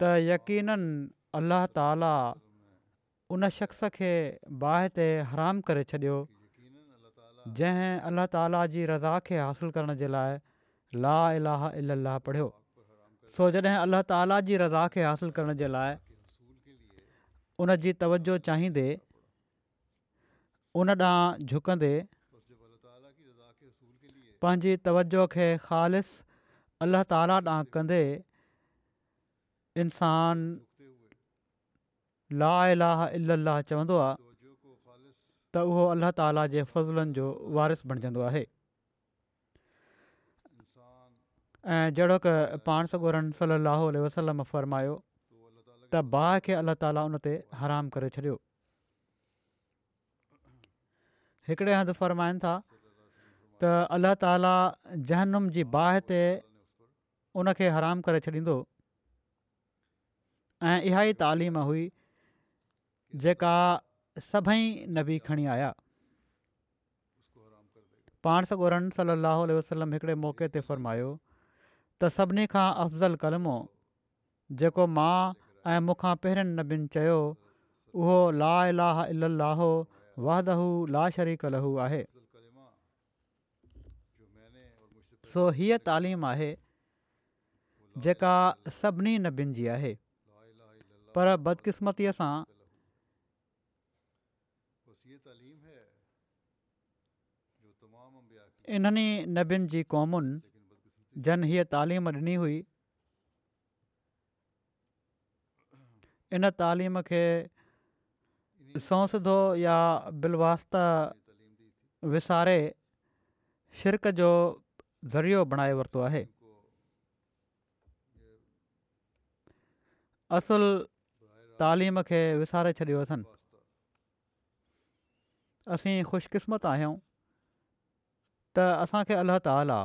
त यकीननि अलाह ताला उन शख़्स खे बाहि ते हराम करे छॾियो जंहिं अलाह ताला जी रज़ा खे हासिलु करण जे लाइ ला अलाह अलाह पढ़ियो सो जॾहिं अल्लह ताला जी रज़ा खे हासिलु करण जे लाइ उन जी तवजो चाहींदे उन ॾांहुं झुकंदे पंहिंजी तवजो खे ख़ालि अलाह ताला ॾांहुं कंदे इंसान ताला जे फज़ुलनि जो वारिस बणिजंदो आहे ऐं जहिड़ो काण सगुरनि सलाह फ़रमायो त बाहि खे अल्ला ताला उन ते हराम करे छॾियो हिकिड़े हंधि फ़र्माइनि था त अल्लह ताला जहनुम जी बाहि ते उनखे हराम करे छॾींदो ऐं इहा ई तालीम हुई जेका सभई नबी खणी आया पाण सॻोरन सली अलाह हिकिड़े मौक़े ते फ़र्मायो त सभिनी खां अफ़ज़ल कलमो जेको मां ऐं मूंखां पहिरियनि नबियुनि चयो उहो लाहलाहो वाह लाशरी सो हीअ तालीम आहे जेका सभिनी नबियुनि जी आहे पर बदकिस्मतीअ सां इन्हनि नबियुनि जी क़ौमुनि जन हीअ तालीम ॾिनी हुई इन तालीम खे सौसधो या बिलवास्त विसारे शिरक जो ज़रियो बणाए वरितो आहे तालीम खे विसारे छॾियो अथनि असीं ख़ुशकिस्मत आहियूं त असांखे अलाह ताला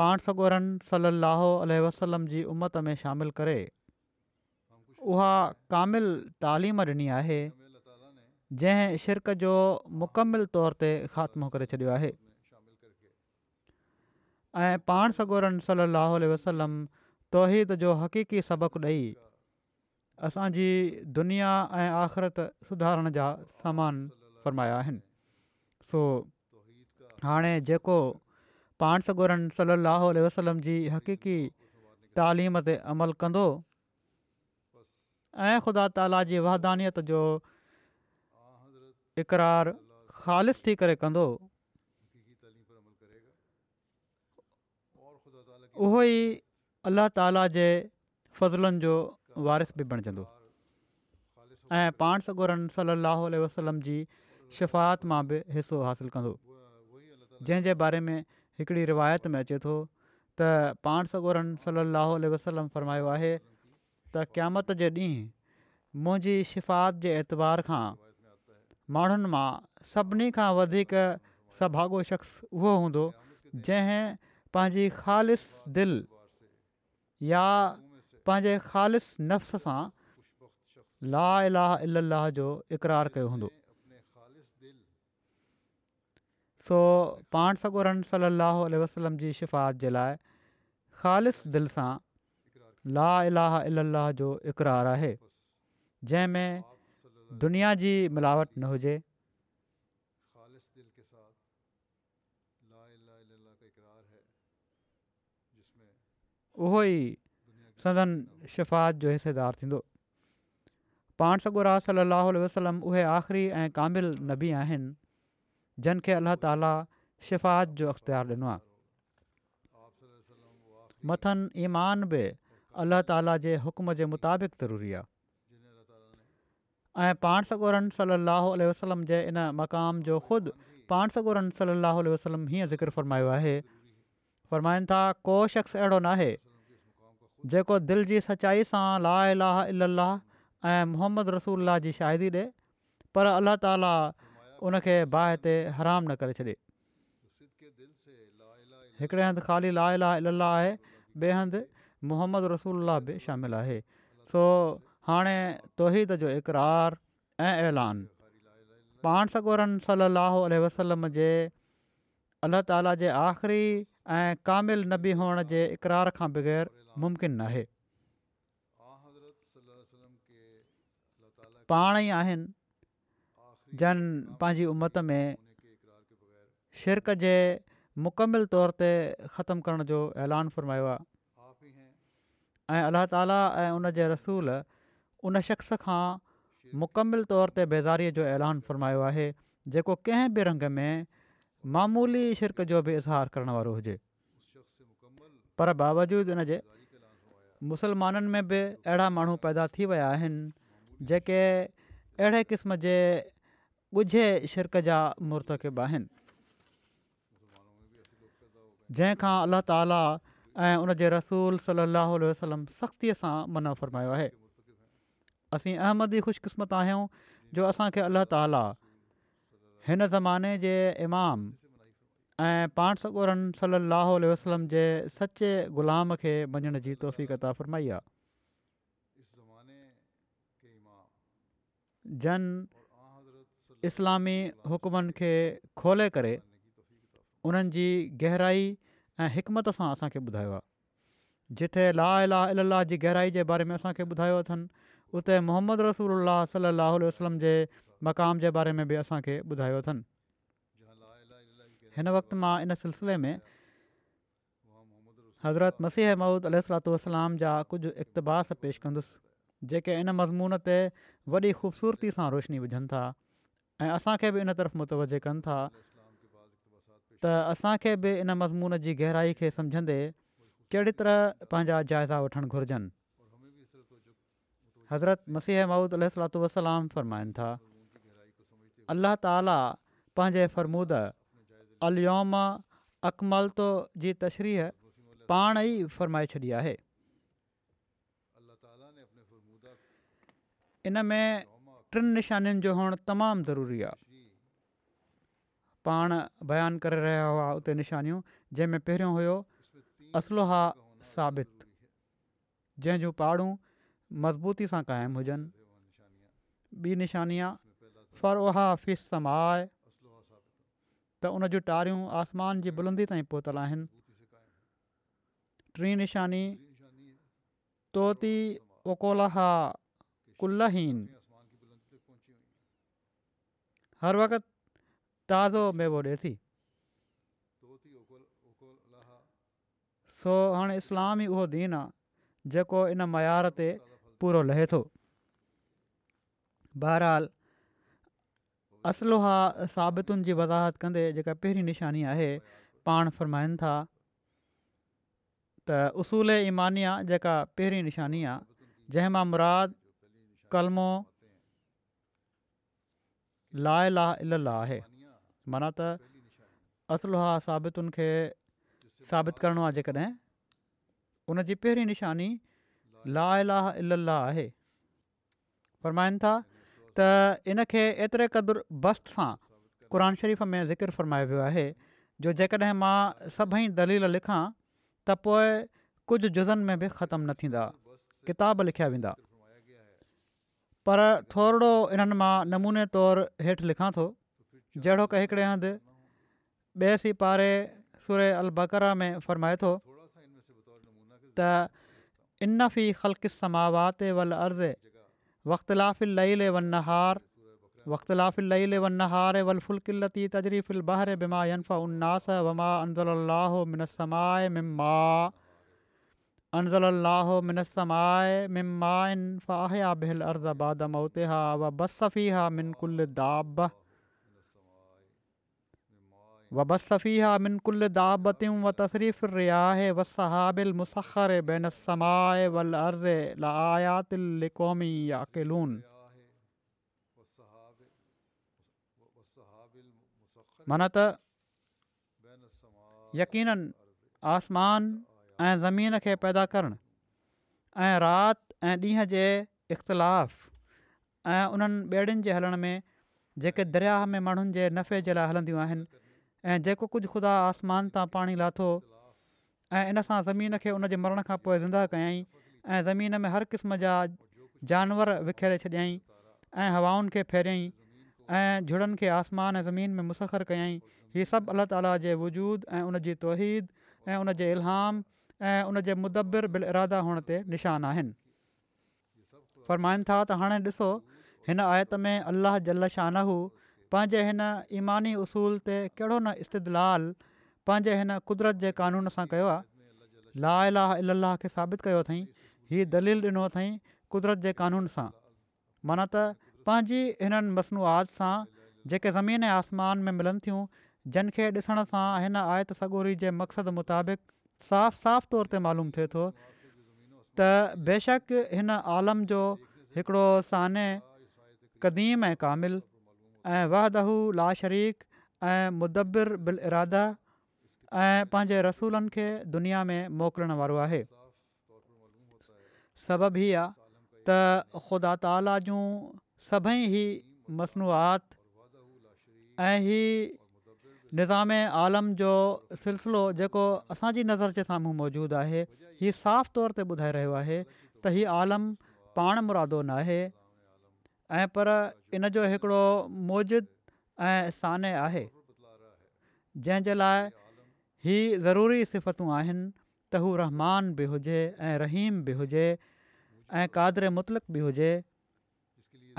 पाण सगोरनि सल लहो वसलम जी उमत में शामिलु करे उहा कामिल तालीम ॾिनी आहे जंहिं शिरक जो मुकमिल तौर ते ख़ात्मो करे छॾियो आहे ऐं पाण सल वसलम तौहीद जो हक़ीकी सबक़ु ॾेई असांजी दुनिया ऐं आख़िरत सुधारण जा सामान फरमाया आहिनि सो हाणे जेको पाण सगोरनि सलाह वसलम जी हक़ीक़ी तालीम ते अमल कंदो ऐं ख़ुदा ताला जी वहदानियत जो इक़रार ख़ालि थी करे कंदो उहो ई अला ताला जे फज़लनि जो वारिस बि बणिजंदो ऐं पाण सॻोरनि सली अलाह वसलम जी शिफ़ात मां बि हिसो हासिलु कंदो जंहिंजे बारे में हिकिड़ी रिवायत में अचे थो त पाण सॻोरनि सलाहु फ़रमायो आहे त क़यामत जे ॾींहुं मुंहिंजी शिफ़ात जे एतबार खां माण्हुनि मां सभिनी खां वधीक शख़्स उहो हूंदो जंहिं पंहिंजी ख़ालि दिलि या पंहिंजे जो आहे मिलावट न हुजे सदन शिफ़ात जो हिसेदारु थींदो पाण सॻोरा सलाहु वसलम उहे आख़िरी ऐं कामिल नबी आहिनि जन खे अल्ला ताला शिफ़ात जो अख़्तियारु ॾिनो आहे ईमान बि अलाह ताला जे हुकम जे मुताबिक़ ज़रूरी आहे ऐं पाण सॻोरन सलाहु वसलम जे इन मक़ाम जो ख़ुदि पाण सगोरनि सलाहु वसलम हीअं ज़िक्र फ़रमायो आहे फ़रमाइनि था को शख़्स अहिड़ो नाहे जेको दिलि जी सचाई सां ला लाह इलाह ऐं मोहम्मद रसूल जी शाहिदी ॾे पर अला ताला उनखे बाहि ते हराम न करे छॾे हिकिड़े हंधि ख़ाली ला लाह इलाह अल अलाह आहे ॿिए हंधि मोहम्मद रसूल बि शामिल आहे सो हाणे तोहीद जो इक़रार ऐं ऐलान पाण सगोरनि सलाहु वसलम जे अलाह ताला जे आख़िरी ऐं कामिल नबी हुअण जे इक़रार खां बग़ैर मुमकिन न आहे पाण ई आहिनि जन पंहिंजी उमत में शिरक जे मुकमिल ख़तमु करण जो ऐलान फ़रमायो आहे ऐं अलाह ताला ऐं उन रसूल उन शख़्स खां मुकमिल तौर ते बेज़ारीअ जो ऐलान फ़र्मायो आहे जेको कंहिं बि रंग में मामूली शिरक जो बि इज़हार करण वारो हुजे पर बावजूदु मुसलमाननि में बि अहिड़ा माण्हू पैदा थी विया आहिनि जेके अहिड़े क़िस्म जे ॻुझे शिरक जा मुर्तकिब आहिनि जंहिंखां अलाह ताला ऐं उन जे रसूल सलाहु वसलम सख़्तीअ सां मुना फरमायो आहे असीं अहमद ई ख़ुशकिस्मत आहियूं जो असांखे अलाह ताला हिन ज़माने जे इमाम ऐं पाण सकूरनि सलाहु वसलम जे सचे ग़ुलाम खे मञण जी कता फरमाई आहे जन इस्लामी हुकमनि खे खोले करे उन्हनि जी गहराई ऐं हिकमत सां असांखे ॿुधायो आहे जिथे ला ला अल जी गहराई जे बारे में असांखे ॿुधायो अथनि उते मोहम्मद रसूल अलाह सल लह वसलम जे मक़ाम जे बारे में बि असांखे ॿुधायो अथनि हिन वक़्तु मां इन सिलसिले में हज़रत मसीह मौद अल सलात वसलाम जा कुझु इक़्तिबा पेश कंदुसि जेके इन मज़मून ते वॾी ख़ूबसूरती सां रोशनी विझनि था ऐं असांखे बि इन तरफ़ मुतवज कनि था त असांखे बि इन मज़मून जी गहराई खे सम्झंदे कहिड़ी तरह पंहिंजा जाइज़ा वठणु घुरिजनि हज़रत मसीह मौदह सलाताइनि था अलाह ताला पंहिंजे फ़रमूद अलियोमा अकमलतो जी तशरीह पाण ई फ़र्माए छॾी आहे इन में टिनि निशानियुनि जो हुअणु तमामु ज़रूरी आहे पाण बयानु करे रहिया हुआ उते निशानियूं जंहिंमें पहिरियों हुयो असलोहा साबित जंहिंजूं पारूं मज़बूती सां क़ाइमु हुजनि ॿी निशानी आहे फ़रोहा त उन जूं टारियूं आसमान जी बुलंदी ताईं पोतल आहिनि टीं निशानी हर वक़्तु ताज़ो मेबो ॾिए थी सो हाणे इस्लाम ई उहो दीन आहे जेको इन मयार ते पूरो लहे थो बहरहाल असुला साबितुनि जी वज़ाहत कंदे जेका पहिरीं निशानी आहे पाण फ़रमाइनि था त उसूल ईमानिया जेका पहिरीं निशानी आहे जंहिं मां मुराद कलमो ला ला इलाह आहे माना त असला साबितुनि खे साबित करिणो आहे जेकॾहिं उन जी पहिरीं निशानी ला ला इल लाह आहे फ़र्माइनि था त इनखे एतिरे क़दुरु बस्त सां क़ुर शरीफ़ में ज़िक्रु फ़रमायो वियो आहे जो जेकॾहिं मां सभई दलील लिखां त पोइ कुझु जुज़नि में बि ख़तमु न थींदा किताब लिखिया वेंदा पर थोरो इन्हनि मां नमूने तौरु हेठि लिखां थो जहिड़ो की हिकिड़े हंधि ॿिए सी पारे सुर अलबकर में फ़रमाए थो त इनफ़ ई ख़लकिसमा वाते वल अर्ज़ लईल वन लई वख़्तिलाफ़ लईल वन लहार वल क़िल्लती तजरीफ़िल बहर बिमा यनफ़ उन्नास वमा अन ज़ल अलो मिनस्माए मिमा अन من अलो मिनसमाए मिमा इनफ़ा الارض अर्ज़ बाद मोता व من हा मिनकुल यमान ऐं ज़मीन खे पैदा करणु ऐं राति ऐं ॾींहं जे इख़्तिलाफ़ ऐं उन्हनि ॿेड़ियुनि जे हलण में जेके दरिया में माण्हुनि जे नफ़े जे लाइ हलंदियूं ऐं जेको कुझु ख़ुदा आसमान तां पाणी लाथो ऐं इन सां ज़मीन खे उनजे मरण खां पोइ ज़िंदा कयाई ऐं ज़मीन में हर क़िस्म जा जानवर विखेरे छॾियई ऐं हवाउनि खे फेरई ऐं झुड़नि खे आसमान ऐं ज़मीन में मुसर कयई हीअ सभु अलाह ताला जे वजूद ऐं उनजी तौहिद ऐं उनजे इलाम ऐं उनजे मुदबिर बिल इरादा हुअण ते निशान आहिनि फरमाइनि था त हाणे ॾिसो हिन आयत में अलाह जल शाहनहू पंहिंजे हिन ईमानी उसूल ते कहिड़ो न इस्तदलाल पंहिंजे हिन कुदरत जे क़ानून सां कयो आहे ला अला अल खे साबित कयो अथई हीअ दलील ॾिनो अथई कुदरत जे क़ानून सां माना त पंहिंजी हिननि मसनूआति सां जेके ज़मीन आसमान में मिलनि थियूं जंहिंखे ॾिसण सां हिन आयत सगोरी जे मक़सदु मुताबिक़ साफ़ साफ़ तौर ते मालूम थिए थो त बेशक हिन आलम जो हिकिड़ो साने क़दीम ऐं कामिलु ऐं वहदहू ला शरीक़ ऐं मुदबिर बिल इरादा ऐं पंहिंजे रसूलनि खे दुनिया में मोकिलण वारो आहे सबबु हीउ आहे त ख़ुदा ताला जूं सभई ई मसनूआत ऐं ही निज़ाम आलम जो सिलसिलो जेको असांजी नज़र जे साम्हूं मौजूदु आहे हीउ साफ़ तौर ते ॿुधाए रहियो आहे त हीउ आलम पाण मुरादो न आहे ऐं पर इन जो हिकिड़ो मौजिद ऐं साने आहे जंहिंजे लाइ ही ज़रूरी सिफ़तूं आहिनि त हू रहमान बि हुजे ऐं रहीम बि हुजे ऐं कादर मुतलक बि हुजे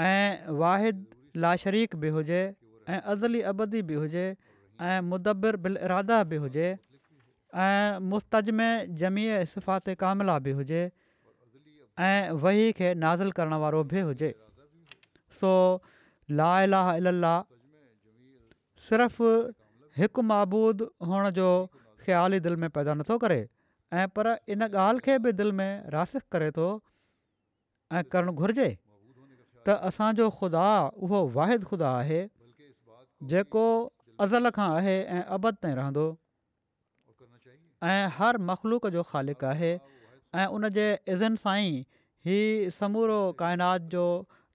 ऐं वाहिद लाशरीक़जे ऐं अज़ली अबदी बि हुजे ऐं मुदबिर बिल इरादा बि हुजे ऐं मुस्तज़मे जमी सिफ़ात कामला बि हुजे ऐं वही खे नाज़िल करण वारो बि हुजे सो लाला सिर्फ़ हिकु माबबूद हुअण जो ख़्याल ई दिलि में पैदा नथो करे ऐं पर इन ॻाल्हि खे बि दिलि में रासिक करे थो ऐं करणु घुरिजे त असांजो ख़ुदा उहो वाहिद ख़ुदा आहे जेको अज़ल खां आहे ऐं अबद ताईं रहंदो ऐं हर मख़लूक जो ख़ालिक़ु आहे ऐं उन जे इज़न सां ई समूरो काइनात जो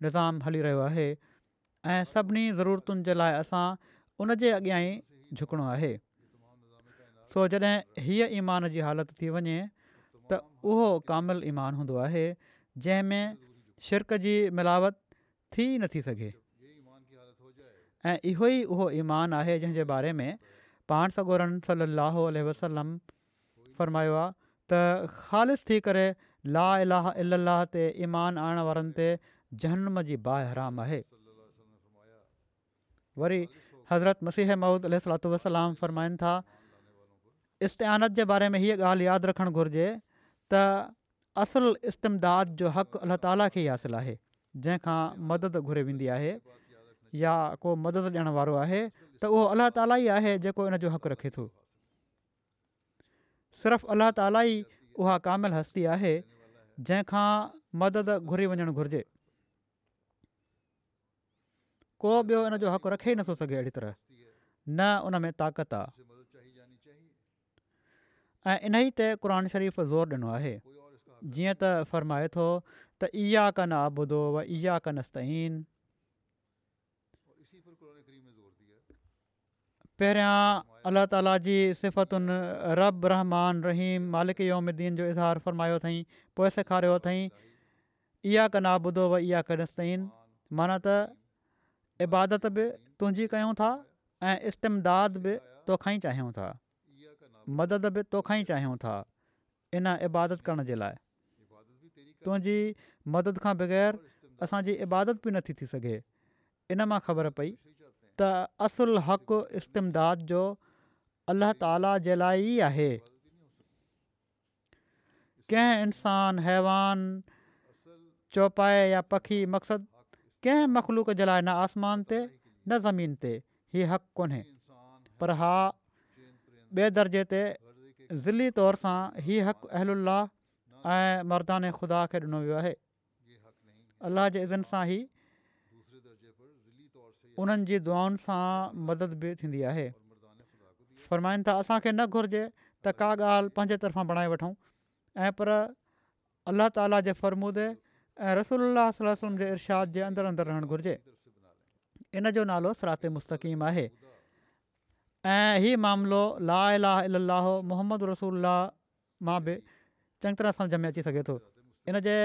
निज़ाम हली रहियो आहे ऐं सभिनी ज़रूरतुनि जे लाइ असां उन जे अॻियां ई झुकणो आहे सो जॾहिं हीअ ईमान जी हालति थी वञे त उहो कामिल ईमान हूंदो आहे जंहिंमें शिरक जी मिलावत थी नथी सघे ऐं इहो ई उहो ईमान आहे जंहिंजे बारे में पाण सगोरन सली अलसलम फ़र्मायो आहे त ख़ालि थी करे ला इलाह इलाह ते ईमानु आणण वारनि ते जहनम जी हराम आहे वरी हज़रत मसीह महूद महमूदुलात वसलाम फरमाइनि था इस्तेहानत जे बारे में हीअ ॻाल्हि यादि रखणु घुरिजे त असुलु इस्तमदाद जो हक़ु अला ताला खे ई हासिलु आहे जंहिंखां मदद घुरी वेंदी आहे या को मदद ॾियणु वारो आहे त उहो अलाह ताला ई आहे जेको इन जो हक़ु रखे थो सिर्फ़ु अलाह ताला ई उहा कामिल हस्ती आहे जंहिंखां मदद घुरी वञणु घुरिजे को बि॒यो इन जो हक़ु रखे नथो सघे अहिड़ी तरह न उन में ताक़त आहे ऐं इन ई ते क़ुर शरीफ़ ज़ोर ॾिनो आहे जीअं त फ़रमाए थो पहिरियां अल्ला ताला जी सिफ़तुनि रब रहमान रहीम मालिक योमद्दीन जो इज़हार फ़र्मायो अथई पोइ सेखारियो अथई इहा कना ॿुधो व इहा कनस्तइ माना त इबादत बि तुंहिंजी कयूं था ऐं इज़मदाद बि तोखा ई चाहियूं था मदद बि तोखा ई चाहियूं था इन इबादत करण जे लाइ तुंहिंजी मदद खां बग़ैर असांजी इबादत बि नथी थी सघे इन मां ख़बर पई त असुलु हक़ इज़मदाद जो अलाह ताला जे लाइ ई आहे कंहिं इंसान हैवान चौपाए या पखी मक़्सदु कंहिं मखलूक जे लाइ न आसमान ते न ज़मीन ते हीउ हक़ कोन्हे पर हा ॿिए दर्जे ते ज़िली तौर सां हीउ हक़ अहल ऐं मर्दाने ख़ुदा खे ॾिनो वियो आहे अलाह जे इज़न सां ई उन्हनि जी दुआउनि सां मदद बि थींदी आहे फरमाइनि था असांखे न घुरिजे त का ॻाल्हि पंहिंजे तरफ़ां बणाए वठूं ऐं पर अलाह ताला जे फर्मूदे ऐं اللہ सलम जे इरशाद जे अंदरि अंदरि रहणु घुरिजे इन जो नालो सरात मुस्तक़ीम आहे ऐं हीउ मामिलो ला अल मोहम्मद रसूल मां बि चङी तरह सम्झ में अची सघे थो इन जे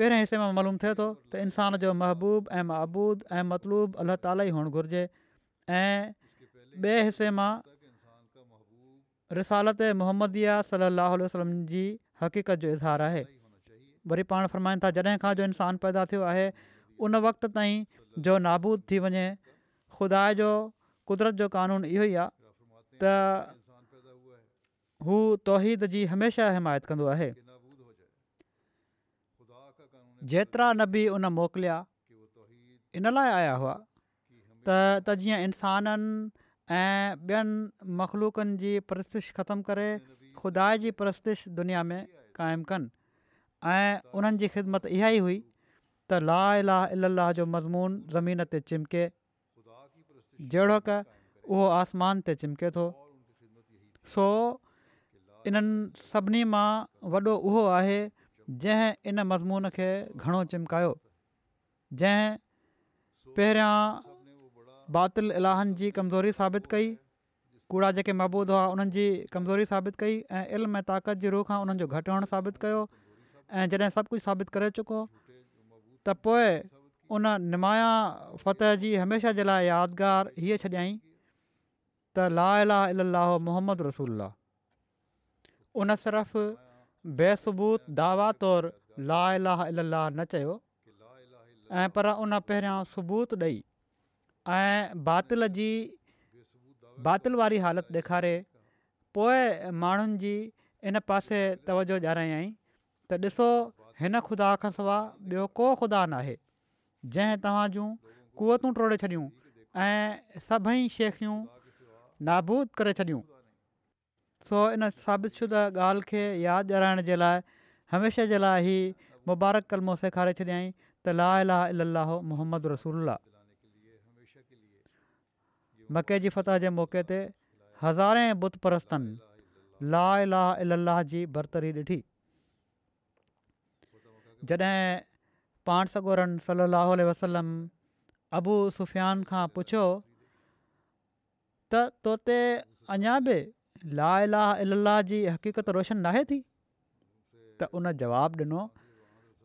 पहिरें हिसे मां मालूम थिए थो त इंसान जो महबूब ऐं मबूद ऐं मतलूब अलाह ताल ई हुअणु घुरिजे ऐं ॿिए हिस्से मां रिसालत मोहम्मद सलाहु वलम जी हक़ीक़त जो इज़हार आहे वरी पाण फरमाइनि था जॾहिं खां जो इंसानु पैदा थियो आहे उन वक़्त ताईं जो नाबूद थी वञे ख़ुदा जो कुदरत जो क़ानून इहो ई आहे त हू तौहिद जी हमेशह हिमायत कंदो आहे जेतिरा नबी उन मोकिलिया इन लाइ आया हुआ त त जीअं इंसाननि ऐं ॿियनि मख़लूकनि जी परस्तिश ख़तमु करे खुदा जी परस्तिश दुनिया में क़ाइमु कनि ऐं उन्हनि जी ख़िदमत इहा ई हुई त ला ला इल जो मज़मून ज़मीन ते चिमके जहिड़ो उहो आसमान ते चिमके थो सो इन्हनि सभिनी मां वॾो उहो आहे जंहिं इन मज़मून खे घणो चिमकायो जंहिं पहिरियां बातिलाहन जी कमज़ोरी साबित कई कूड़ा जेके महबूद हुआ उन्हनि जी कमज़ोरी साबित कई ऐं इल्म ऐं ताक़त जी रूह खां उन्हनि जो घटि हुअणु साबित ऐं जॾहिं सभु कुझु साबित करे चुको त पोइ उन निमाया फ़तह जी हमेशह जे लाइ यादगार हीअ छॾियई त ला ला मोहम्मद रसूल उन सिर्फ़ु बेसबूत दावा तौरु लाला लाह न चयो ऐं पर उन पहिरियां सबूत ॾेई ऐं बातिल जी बातिल वारी हालति ॾेखारे इन पासे तवजो ॾियारायई त ॾिसो हिन ख़ुदा खां सवाइ ॿियो को ख़ुदा नाहे जंहिं तव्हां जूं कुवतूं टोड़े छॾियूं ऐं सभई शेखियूं नाबूद करे छॾियूं सो इन साबित शुद ॻाल्हि खे यादि ॾियाराइण जे लाइ हमेशह जे लाइ ई मुबारक कलमो सेखारे छॾियईं त लाल ला लाहो मोहम्मद रसूल मके जी फतह जे मौक़े ते हज़ारे बुत परस्तनि ला ला इलाह जी बरतरी ॾिठी जॾहिं पाण सगोरन सली अलाह वसलम अबू सुफ़ियान खां पुछियो त तो ते अञा बि ला अला अलाह जी हक़ीक़त रोशन नाहे थी त उन जवाबु ॾिनो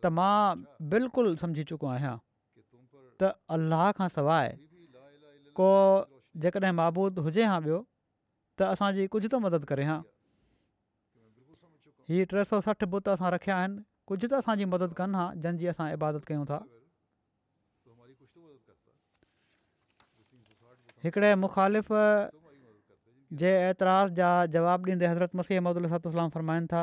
त मां बिल्कुलु सम्झी चुको आहियां त अलाह खां सवाइ को जेकॾहिं माबूदु हुजे हा ॿियो त असांजी कुझु थो मदद करे हां हीअ टे सौ सठि बुत असां रखिया आहिनि कुझु त असांजी मदद कनि हा जंहिंजी असां इबादत कयूं था हिकिड़े मुखालिफ़ जे एतिराज़ु जा जवाबु ॾींदे हज़रत मसीह अहमद अल फरमाइनि था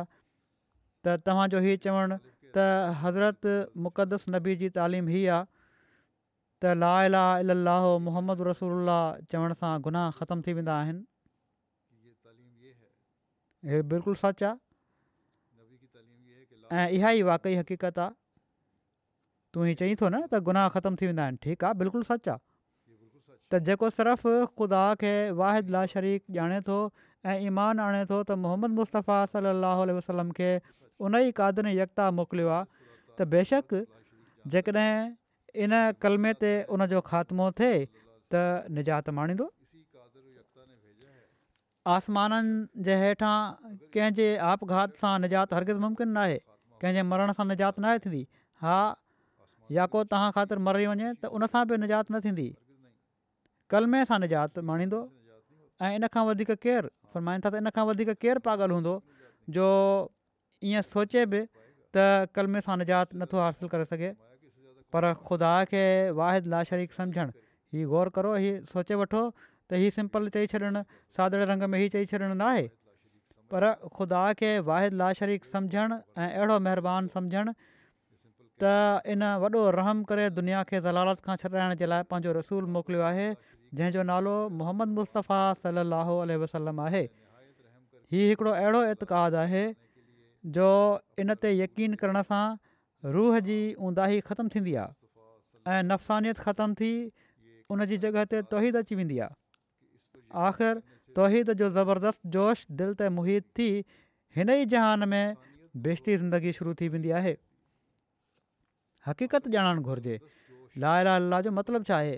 त तव्हांजो हीउ चवणु त हज़रत मुक़दस नबी जी तालीम हीअ आहे त ला अलाहो मोहम्मद रसूल चवण सां गुनाह ख़तमु थी वेंदा आहिनि हे बिल्कुलु सच आहे ऐं इहा ई वाक़ई हक़ीक़त आहे तूं हीउ चईं थो न त गुनाह ख़तमु थी वेंदा आहिनि ठीकु आहे बिल्कुलु सच आहे त जेको सिर्फ़ु ख़ुदा खे वाहिद ला शरीक़ु ॼाणे थो ऐं ईमान आणे थो त मोहम्मद मुस्तफ़ा सलाहु वसलम खे उन ई कादनी यकता मोकिलियो आहे त बेशक जेकॾहिं इन कलमे ते उनजो ख़ात्मो थिए त निजात माणींदो आसमाननि जे हेठां कंहिंजे आपघात सां निजात हर किते कंहिंजे मरण सां निजात न आहे थींदी हा या को तव्हां ख़ातिर मरी वञे त उन सां बि निजात न थींदी कलमे सां निजात माणींदो ऐं इन खां वधीक केरु फरमाईंदा त इन खां वधीक केरु पागल हूंदो जो ईअं सोचे बि त कलमे सां निजात नथो हासिलु करे सघे पर ख़ुदा खे वाहिद लाशरीक़ सम्झणु हीउ गौर करो हीअ सोचे वठो त हीअ सिंपल चई छॾणु सादड़े रंग में हीअ चई छॾणु नाहे पर ख़ुदा खे वाहिद लाशरीक़ सम्झणु ऐं अहिड़ो महिरबानी सम्झणु त इन वॾो रहम करे दुनिया खे ज़लालत खां छॾाइण जे लाइ पंहिंजो रसूल मोकिलियो आहे जंहिंजो नालो मोहम्मद मुस्तफ़ा सलाहु वसलम आहे हीउ हिकिड़ो अहिड़ो इतकादु आहे जो इन ते यकीन करण सां रूह जी ऊंदाही ख़तमु थींदी आहे ऐं नफ़सानियत ख़तमु थी उन जी जॻह ते तौहिद अची वेंदी आहे आख़िर तौहिद जो ज़बरदस्त जोश दिलि ते मुहित थी हिन ई जहान में बेशती ज़िंदगी शुरू थी वेंदी आहे हक़ीक़तु ॼाणणु घुरिजे लालाल जो मतिलबु छा आहे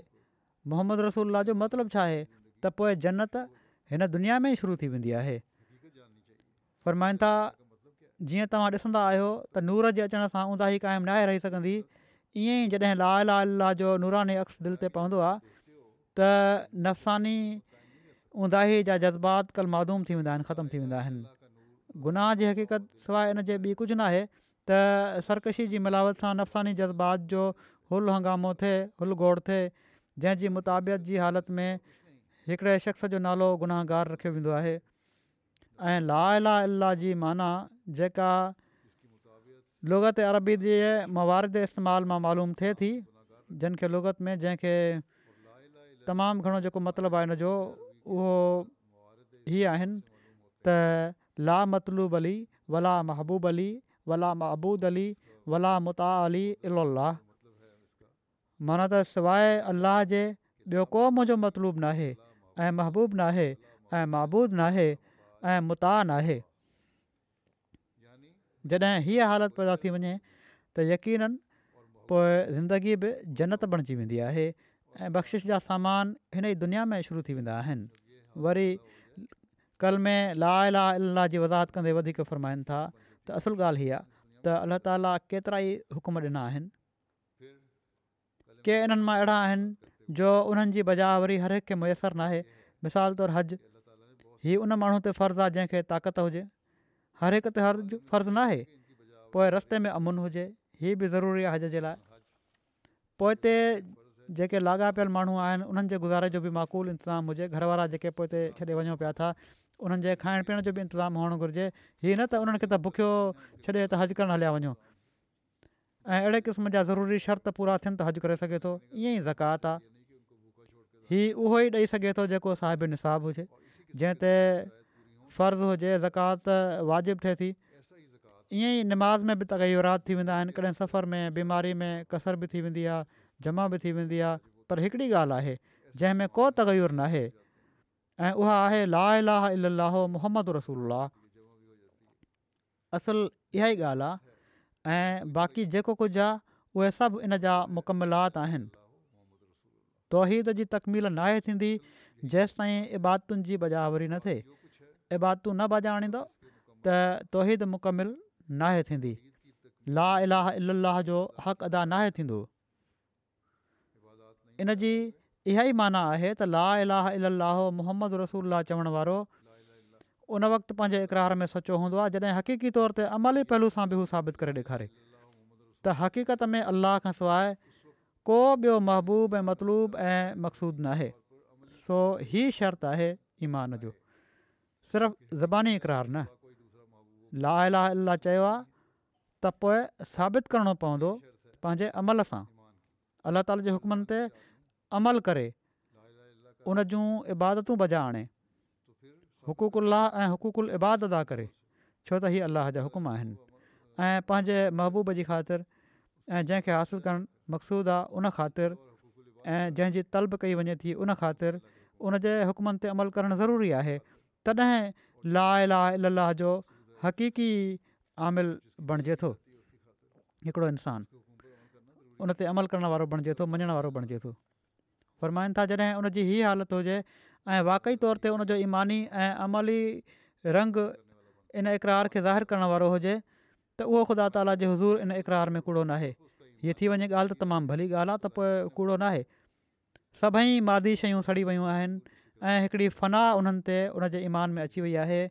मोहम्मद रसूल जो मतिलबु छा आहे त पोइ जन्नत हिन दुनिया में ई शुरू थी वेंदी आहे फ़र्माईंदा जीअं तव्हां ॾिसंदा आहियो त नूर जे अचण सां ऊंदाही क़ाइमु नाहे रही सघंदी ईअं ई जॾहिं लालाल जो नूरानी अक्स दिलि ते पवंदो आहे त नफ़्सानी उंदाही जा जज़्बात कल्ह माधूम थी वेंदा आहिनि ख़तमु थी वेंदा आहिनि गुनाह जी हक़ीक़त सवाइ हिन जे ॿी कुझु न आहे त सरकशी जी मिलावट सां नफ़्सानी जज़्बात जो हुल हंगामो थिए हुल गोड़ थिए जंहिंजी मुताबित जी हालति में हिकिड़े शख़्स जो नालो गुनाहगारु रखियो वेंदो आहे ऐं ला अला जी माना जेका लुगत अरबी मवारत इस्तेमालु मां मालूम थिए थी जिन लुगत में जंहिंखे तमामु घणो जेको मतिलबु आहे हिनजो उहो हीअ आहिनि त ला मतलब अली वला महबूब अली वला महबूद अली वला मुता अली अलाह माना त सवाइ अलाह जे ॿियो को मुंहिंजो मतलूब नाहे ऐं महबूबु नाहे ऐं महबूद नाहे ऐं मुता नाहे जॾहिं हीअ हालति पैदा थी वञे त यक़ीननि पोइ ज़िंदगी बि जनत बणिजी वेंदी आहे ऐं बख़्शिश जा सामान हिन ई दुनिया में शुरू थी वेंदा आहिनि वरी कल्ह में ला ला अलाह जी वज़ाहत कंदे वधीक फ़र्माइनि था त असुलु ॻाल्हि हीअ आहे त अल्ला ताला केतिरा ई हुकुम ॾिना आहिनि के इन्हनि मां अहिड़ा आहिनि जो उन्हनि जी बजा वरी हर हिकु मुयसरु नाहे मिसाल तौरु हज ही उन माण्हू ते फ़र्ज़ु आहे जंहिंखे ताक़त हुजे हरहि ते हर फ़र्ज़ु नाहे पोइ रस्ते में अमुन हुजे इहा बि ज़रूरी आहे हज जे लाइ पोइ जेके लाॻापियल माण्हू आहिनि उन्हनि जे गुज़ारे जो बि माक़ूल इंतिज़ामु हुजे घर वारा जेके पोइ हिते छॾे वञो पिया था उन्हनि जे खाइण पीअण जो बि इंतिज़ाम हुअणु घुरिजे हीअ न त उन्हनि खे त भुखियो छॾे त हज करणु हलिया वञो ऐं अहिड़े क़िस्म जा ज़रूरी शर्त पूरा थियनि त हज करे सघे थो ईअं ई ज़कात आहे हीअ उहो ई ॾेई सघे थो जेको साहिबु निसाबु हुजे जंहिं ते फ़र्ज़ु हुजे ज़कात वाजिबु थी ईअं ई निमाज़ में बि तगैरात थी वेंदा आहिनि कॾहिं सफ़र में बीमारी में कसर बि थी वेंदी आहे जमा बि थी वेंदी आहे पर हिकिड़ी ॻाल्हि आहे जंहिंमें को तगैरु नाहे ऐं उहा आहे लाला इलाहो मुहम्मद रसूल असल इहा ई ॻाल्हि आहे ऐं बाक़ी जेको कुझु आहे उहे सभु इन जा جی आहिनि तोहिद जी तकमील नाहे थींदी जेसि ताईं इबातुनि जी बजावरी न थिए इबातूं न बॼाणींदो तोहिद मुकमिल नाहे थींदी ला इलाह इल अलाह जो हक़ अदा नाहे थींदो इनजी इहा ई माना आहे त ला इलाह इल अल मोहम्मद रसूल चवण वारो उन वक़्तु पंहिंजे इक़रार में सचो हूंदो आहे जॾहिं हक़ीक़ी तौर ते अमली पहलू सां बि हू साबित करे ॾेखारे त हक़ीक़त में अलाह खां सवाइ को ॿियो महबूबु ऐं मतलूब ऐं मक़सूदु नाहे सो ही शर्त आहे ईमान जो सिर्फ़ु ज़बानी इक़रार न ला अला अलाह चयो आहे त पोइ साबित करिणो पवंदो पंहिंजे अमल सां अल्ला ताल जे हुकमनि ते अमल करे उन जूं इबादतूं बॼाइणे हुक़ुकुल्ला ऐं हुकुकुल इबाद अदा करे छो त ही अलाह जा हुकुम आहिनि ऐं पंहिंजे महबूब जी ख़ातिर ऐं जंहिंखे हासिलु करणु मक़सूदु आहे उन ख़ातिर ऐं जंहिंजी तलब कई वञे थी उन ख़ातिर उन हुकमनि ते अमल करणु ज़रूरी आहे तॾहिं ला अलाह जो हक़ीकी आमिल बणिजे थो हिकिड़ो इंसानु उन ते अमल करणु वारो बणिजे थो मञणु वारो बणिजे थो फ़र्माइनि था जॾहिं उन जी हीअ हालति हुजे ऐं वाक़ई तौर ते उनजो ईमानी ऐं अमली रंग इन इक़रार खे ज़ाहिर करणु वारो हुजे त उहो ख़ुदा ताला जे हज़ूर इन इक़रार में कूड़ो न हीअ थी वञे ॻाल्हि त तमामु भली ॻाल्हि आहे त पोइ कूड़ो न सभई मादी शयूं सड़ी वियूं आहिनि ऐं हिकिड़ी फनाह उन्हनि ते उनजे ईमान में अची वई आहे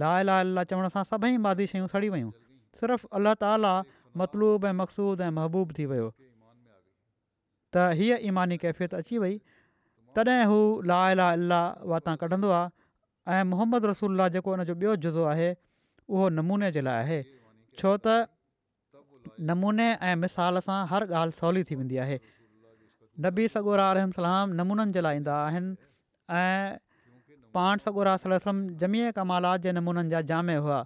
ला ला ला चवण सां सभई मादी शयूं सड़ी वियूं सिर्फ़ु अलाह ताला मतलूब ऐं मक़सूद ऐं महबूब थी वियो त हीअ ईमानी कैफ़ियत अची वई तॾहिं हू ला ला ला वातां कढंदो आहे ऐं मोहम्मद रसूल जेको उनजो ॿियो जुज़ो आहे उहो नमूने जे लाइ आहे छो त नमूने ऐं मिसाल सां हर ॻाल्हि सवली थी वेंदी आहे नबी सगोरा रहम सलाम नमूननि जे लाइ ईंदा आहिनि पाण सॻोरा सलम जमीऐ कमालात जे नमूननि जा जाम हुआ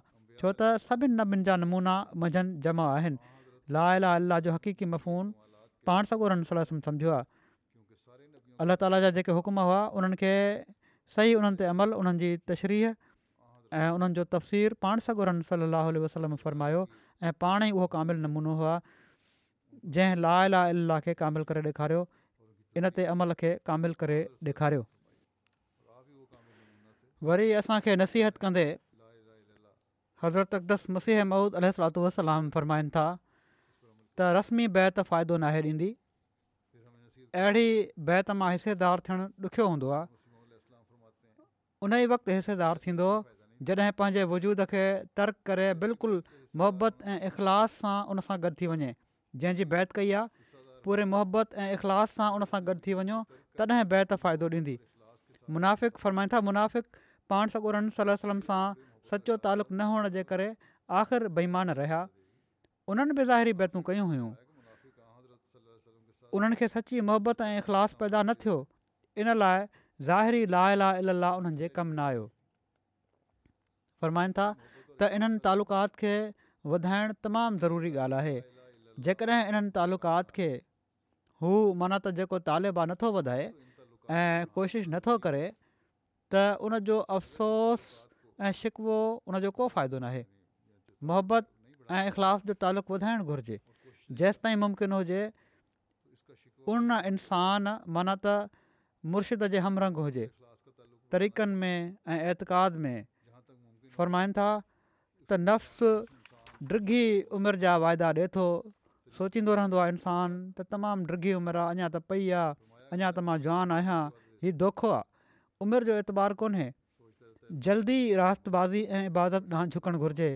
छो त सभिनि न ॿिनि जा नमूना मंझंदि जमा आहिनि लाला अलाह जो हक़ीक़ी मफ़ून पाण सगोरन सलम सम्झियो आहे अलाह ताला जा जेके हुकुम हुआ उन्हनि खे सही उन्हनि ते अमल उन्हनि जी तशरीह ऐं उन्हनि जो तफ़सीरु पाण सॻोरन सली वसलम फरमायो ऐं पाण ई उहो कामिल नमूनो हुआ जंहिं ला लाइ खे क़ामिलु करे ॾेखारियो इन ते अमल खे कामिल करे ॾेखारियो वरी असांखे नसीहत कंदे हज़रत अकदस मसीह महूद अल वसलाम फ़रमाइनि था त रस्मी बैत फ़ाइदो नाहे ॾींदी अहिड़ी बैत मां हिसेदार थियणु ॾुखियो हूंदो आहे उन ई वक़्तु हिसेदारु थींदो जॾहिं पंहिंजे वजूद खे तर्क करे बिल्कुलु मुहबत ऐं इख़लास सां उन सां गॾु थी वञे जंहिंजी बैत कई आहे पूरे मोहबत ऐं इख़लास सां उनसां गॾु थी वञो तॾहिं बैत फ़ाइदो ॾींदी मुनाफ़िक़रमाइनि था मुनाफ़िक़ पाण सॻु उन्हनि सला सलम सां सचो तालुक़ु न हुअण जे करे आख़िर बेईमान रहिया उन्हनि बि ज़ाहिरी बातूं कयूं हुयूं उन्हनि खे सची मोहबत ऐं इख़लास पैदा न थियो इन लाइ ज़ाहिरी ला ला इल ला उन्हनि जे कमु न आयो फ़रमाइनि था त इन्हनि तालुकात खे वधाइणु तमामु ज़रूरी ॻाल्हि आहे जेकॾहिं इन्हनि तालुक़ात खे हू माना त जेको तालिबु आहे नथो वधाए ऐं कोशिशि नथो करे त जो अफ़सोस ऐं शिकवो उनजो को फ़ाइदो न आहे मोहबत ऐं इख़लास जो तालुक़ु वधाइणु घुरिजे जेसिताईं मुमकिन हुजे उन इंसानु माना त मुर्शिद जे हमरंग हुजे तरीक़नि में ऐं एतिक़ाद में फ़र्माईनि था त नफ़्स डृी उमिरि जा वाइदा ॾिए थो सोचींदो रहंदो आहे इंसानु त तमामु ड्रिगी उमिरि आहे अञा त पई आहे अञा त मां जुआान आहियां हीउ दोखो आहे उमिरि जो एतबार कोन्हे जल्दी रातबाज़ी ऐं इबादत ॾांहुं झुकणु घुरिजे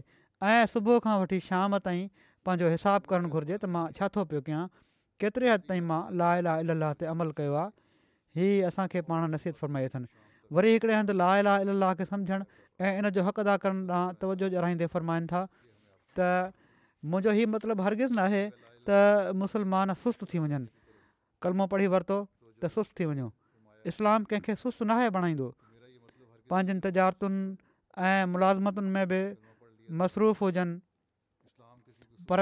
ऐं सुबुह खां वठी शाम ताईं पंहिंजो हिसाबु करणु घुरिजे त मां छा थो पियो कयां केतिरे हदि ताईं मां लाला इलाही ते अमल कयो आहे हीअ असांखे पाण नसीहत फरमाई अथनि वरी हिकिड़े हंधि ला इलाह खे सम्झणु ऐं इन जो हक़ अदा करण ॾांहुं तवजो ॼाणाईंदे फ़रमाइनि था त मुंहिंजो हीउ मतिलबु हरगिज़ु न आहे त मुसलमान सुस्त थी वञनि कलमो पढ़ी वरितो त सुस्त थी वञो इस्लाम कंहिंखे सुस्तु नाहे बणाईंदो पंहिंजनि तजारतुनि ऐं मुलाज़मतुनि में बि मसरूफ़ हुजनि पर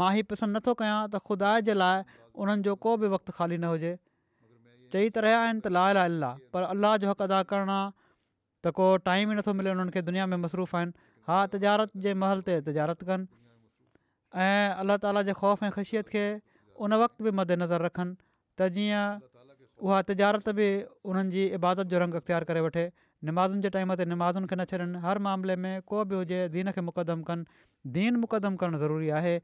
मां ही पसंदि नथो कयां त ख़ुदा जे लाइ उन्हनि जो को बि वक़्तु ख़ाली न हुजे चई त रहिया आहिनि त ला ला अलाह पर अलाह जो हक़ अदा करणु आहे त को टाइम ई नथो मिले उन्हनि खे दुनिया में मसरूफ़ आहिनि हा तजारत जे महल ते तजारत कनि ऐं अलाह ताला जे ख़ौफ़ ऐं ख़ुशियत खे उन वक़्त बि मदेनज़र रखनि त जीअं उहा तिजारत बि उन्हनि जी इबादत जो रंग अख़्तियार करे वठे निमाज़ुनि जे टाइम ते निमाज़ुनि खे न छॾनि हर मामले में को बि हुजे दीन खे मुक़दम कनि दीन मुक़दम करणु ज़रूरी आहे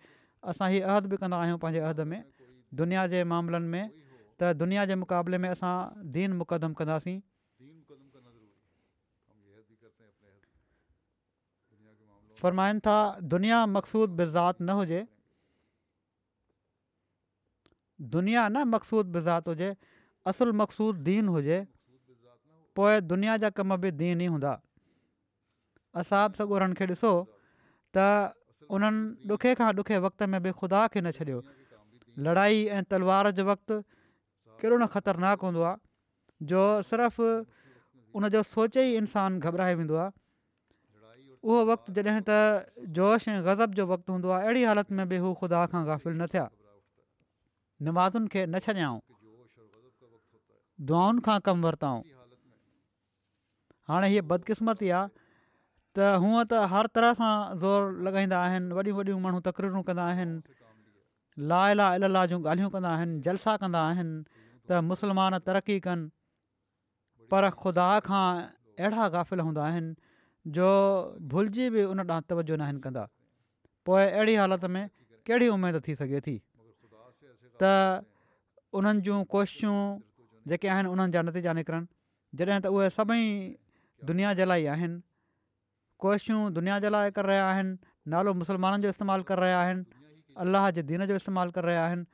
असां हीअ अहद बि कंदा आहियूं पंहिंजे अहद में दुनिया जे मामलनि में त दुनिया जे मुक़ाबले में असां दीन मुक़दम कंदासीं फ़रमाइनि था दुनिया मक़सूद बिज़ात न हुजे दुनिया न मक़सूद बिज़ात हुजे اصل مقصود دین हुजे پوئے दुनिया جا कम بھی दीन ई हूंदा اصاب सगोरनि खे ॾिसो त उन्हनि ॾुखे खां ॾुखे वक़्त में बि ख़ुदा خدا न छॾियो लड़ाई لڑائی तलवार تلوار جو وقت न ख़तरनाकु हूंदो आहे जो सिर्फ़ु उन जो सोचे انسان इंसानु घबराए वेंदो आहे उहो त जोश ऐं ग़ज़ब जो वक़्तु हूंदो आहे अहिड़ी में बि हू ख़ुदा खां गाफ़िल न थिया न दुआनि खां कमु वरिताऊं हाणे हीअ बदकिस्मती आहे त हूअं त हर तरह सां ज़ोर लॻाईंदा आहिनि वॾियूं वॾियूं माण्हू तकरूं कंदा आहिनि लाला इला जूं ॻाल्हियूं कंदा आहिनि जलसा कंदा आहिनि त मुस्लमान तरक़ी कनि पर ख़ुदा खां अहिड़ा गाफ़िल हूंदा आहिनि जो भुलिजी बि उन ॾांहुं तवजो न आहिनि कंदा पोइ अहिड़ी हालति में कहिड़ी उमेदु थी सघे थी त उन्हनि जूं कोशिशूं जेके आहिनि उन्हनि जा नतीजा निकिरनि जॾहिं त उहे सभई दुनिया जे लाइ आहिनि कोशिशि दुनिया जे लाइ कर रहिया आहिनि नालो मुसलमाननि जो इस्तेमालु करे रहिया आहिनि अलाह जे दीन जो इस्तेमालु करे रहिया आहिनि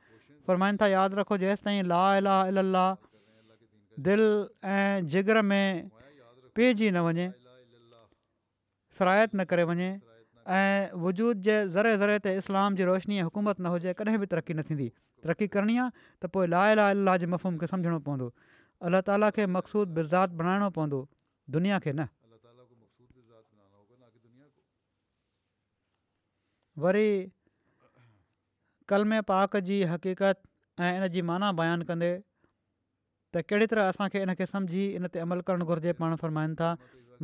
फ़रमाइनि था यादि रखो जेसि ताईं ला अला अलाह दिलि ऐं जिगर में पीइजी न वञे शरायत न करे वञे ऐं वजूद जे ज़रे ज़रे ते इस्लाम जी रोशनी ऐं हुकूमत न हुजे कॾहिं बि तरक़ी न थींदी तरक़ी करणी आहे त पोइ ला ला अलाह जे मफ़ूम खे समुझणो पवंदो अलाह ताला खे मक़सूदु बिरज़ात बणाइणो पवंदो दुनिया खे न वरी कलमे पाक जी हक़ीक़त ऐं इन जी माना बयानु कंदे त कहिड़ी तरह असांखे इन खे सम्झी इन ते अमल करणु घुरिजे पाण फरमाइनि था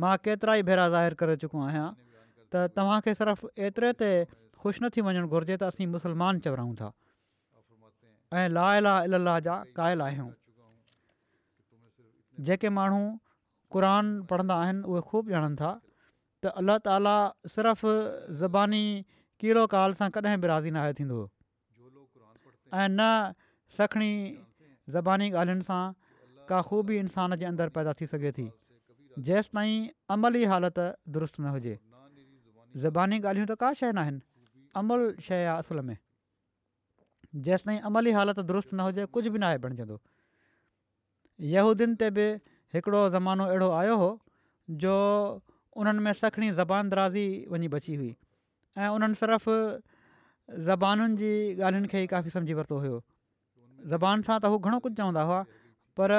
मां केतिरा ई भेरा ज़ाहिर करे चुको आहियां त तव्हांखे सिर्फ़ु एतिरे ते ख़ुशि न थी वञणु घुरिजे त असीं मुस्लमान चवरऊं था ऐं ला अलाह जा क़ायल आहियूं जेके माण्हू क़ुर पढ़ंदा आहिनि उहे ख़ूबु ॼाणनि था त अल्लाह ताला सिर्फ़ु ज़ॿानी कीड़ो काल सां कॾहिं बि राज़ी न आहे थींदो ऐं न सखणी ज़बानी ॻाल्हियुनि सां का ख़ूबी इंसान जे अंदरि पैदा थी सघे थी जेंसि ताईं अमली हालति दुरुस्त न हुजे ज़बानी ॻाल्हियूं त का शइ न आहिनि अमल शइ आहे असुल में जेसि ताईं अमली हालति दुरुस्त न हुजे कुझु बि न आहे बणजंदो यहूदीनि ते बि हिकिड़ो ज़मानो अहिड़ो आयो हो जो उन्हनि में सखणी ज़बान दराज़ी वञी बची हुई ऐं उन्हनि सिर्फ़ु ज़बानुनि जी ॻाल्हियुनि खे ई काफ़ी सम्झी वरितो हुयो ज़बान सां त हू घणो कुझु चवंदा हुआ पर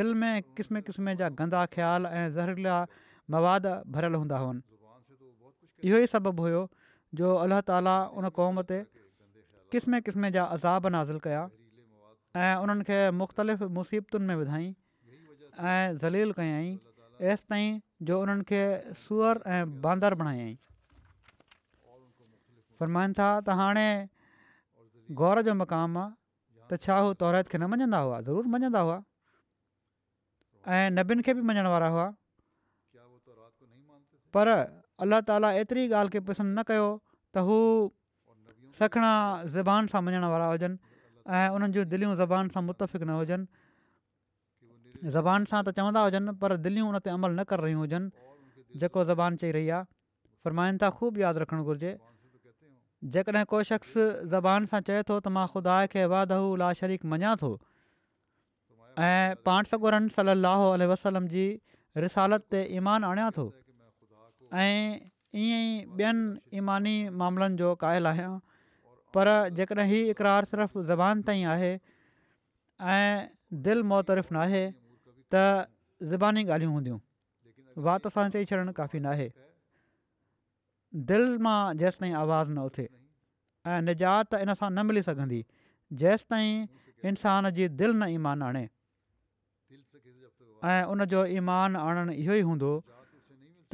दिलि में क़िस्म क़िस्म जा गंदा ख़्याल ऐं ज़हरीला मवाद हूंदा इहो ई सबबु हुयो जो अलाह ताला उन क़ौम ते किस्म किस्म जा अज़ाब नाज़िलु कया ऐं उन्हनि खे मुख़्तलिफ़ मुसीबतुनि में विधाईं ऐं ज़ली कयाई एसि ताईं जो उन्हनि खे सुअर ऐं बांदर बणायाई फरमाईनि था त हाणे गौर जो मक़ामु आहे त छा हू तौरत खे न मञंदा हुआ ज़रूरु मञंदा हुआ ऐं नबियुनि खे बि मञण वारा हुआ पर अलाह ताली एतिरी ॻाल्हि खे पसंदि न कयो त हू सखणा ज़बान सां मञण वारा हुजनि ऐं उन्हनि जूं दिलियूं ज़बान सां मुतफ़िक़ न हुजनि ज़बान सां त चवंदा हुजनि पर दिलियूं उन ते अमल न कर रही हुजनि जेको ज़बान चई रही आहे फरमाइनि था ख़ूबु यादि रखणु घुरिजे जेकॾहिं को शख़्स ज़बान सां चए थो त मां ख़ुदा खे वादहू ला शरीक मञा थो ऐं पाण सगुरनि सलाहु वसलम जी रिसालत ते ईमान आणियां थो ऐं ईअं ईमानी मामलनि जो क़ायलु आहियां पर जेकॾहिं हीउ इक़रार सिर्फ़ु ज़बान ताईं आहे ऐं दिलि मुअ तर्फ़ु न आहे त ज़ॿानी ॻाल्हियूं हूंदियूं वाति सां चई छॾणु काफ़ी न आहे दिलि मां जेसिताईं आवाज़ु न उथे ऐं निजात इन सां न मिली सघंदी जेसिताईं इंसान जी दिलि न ईमान आणे ऐं उनजो ईमानु आणणु इहो ई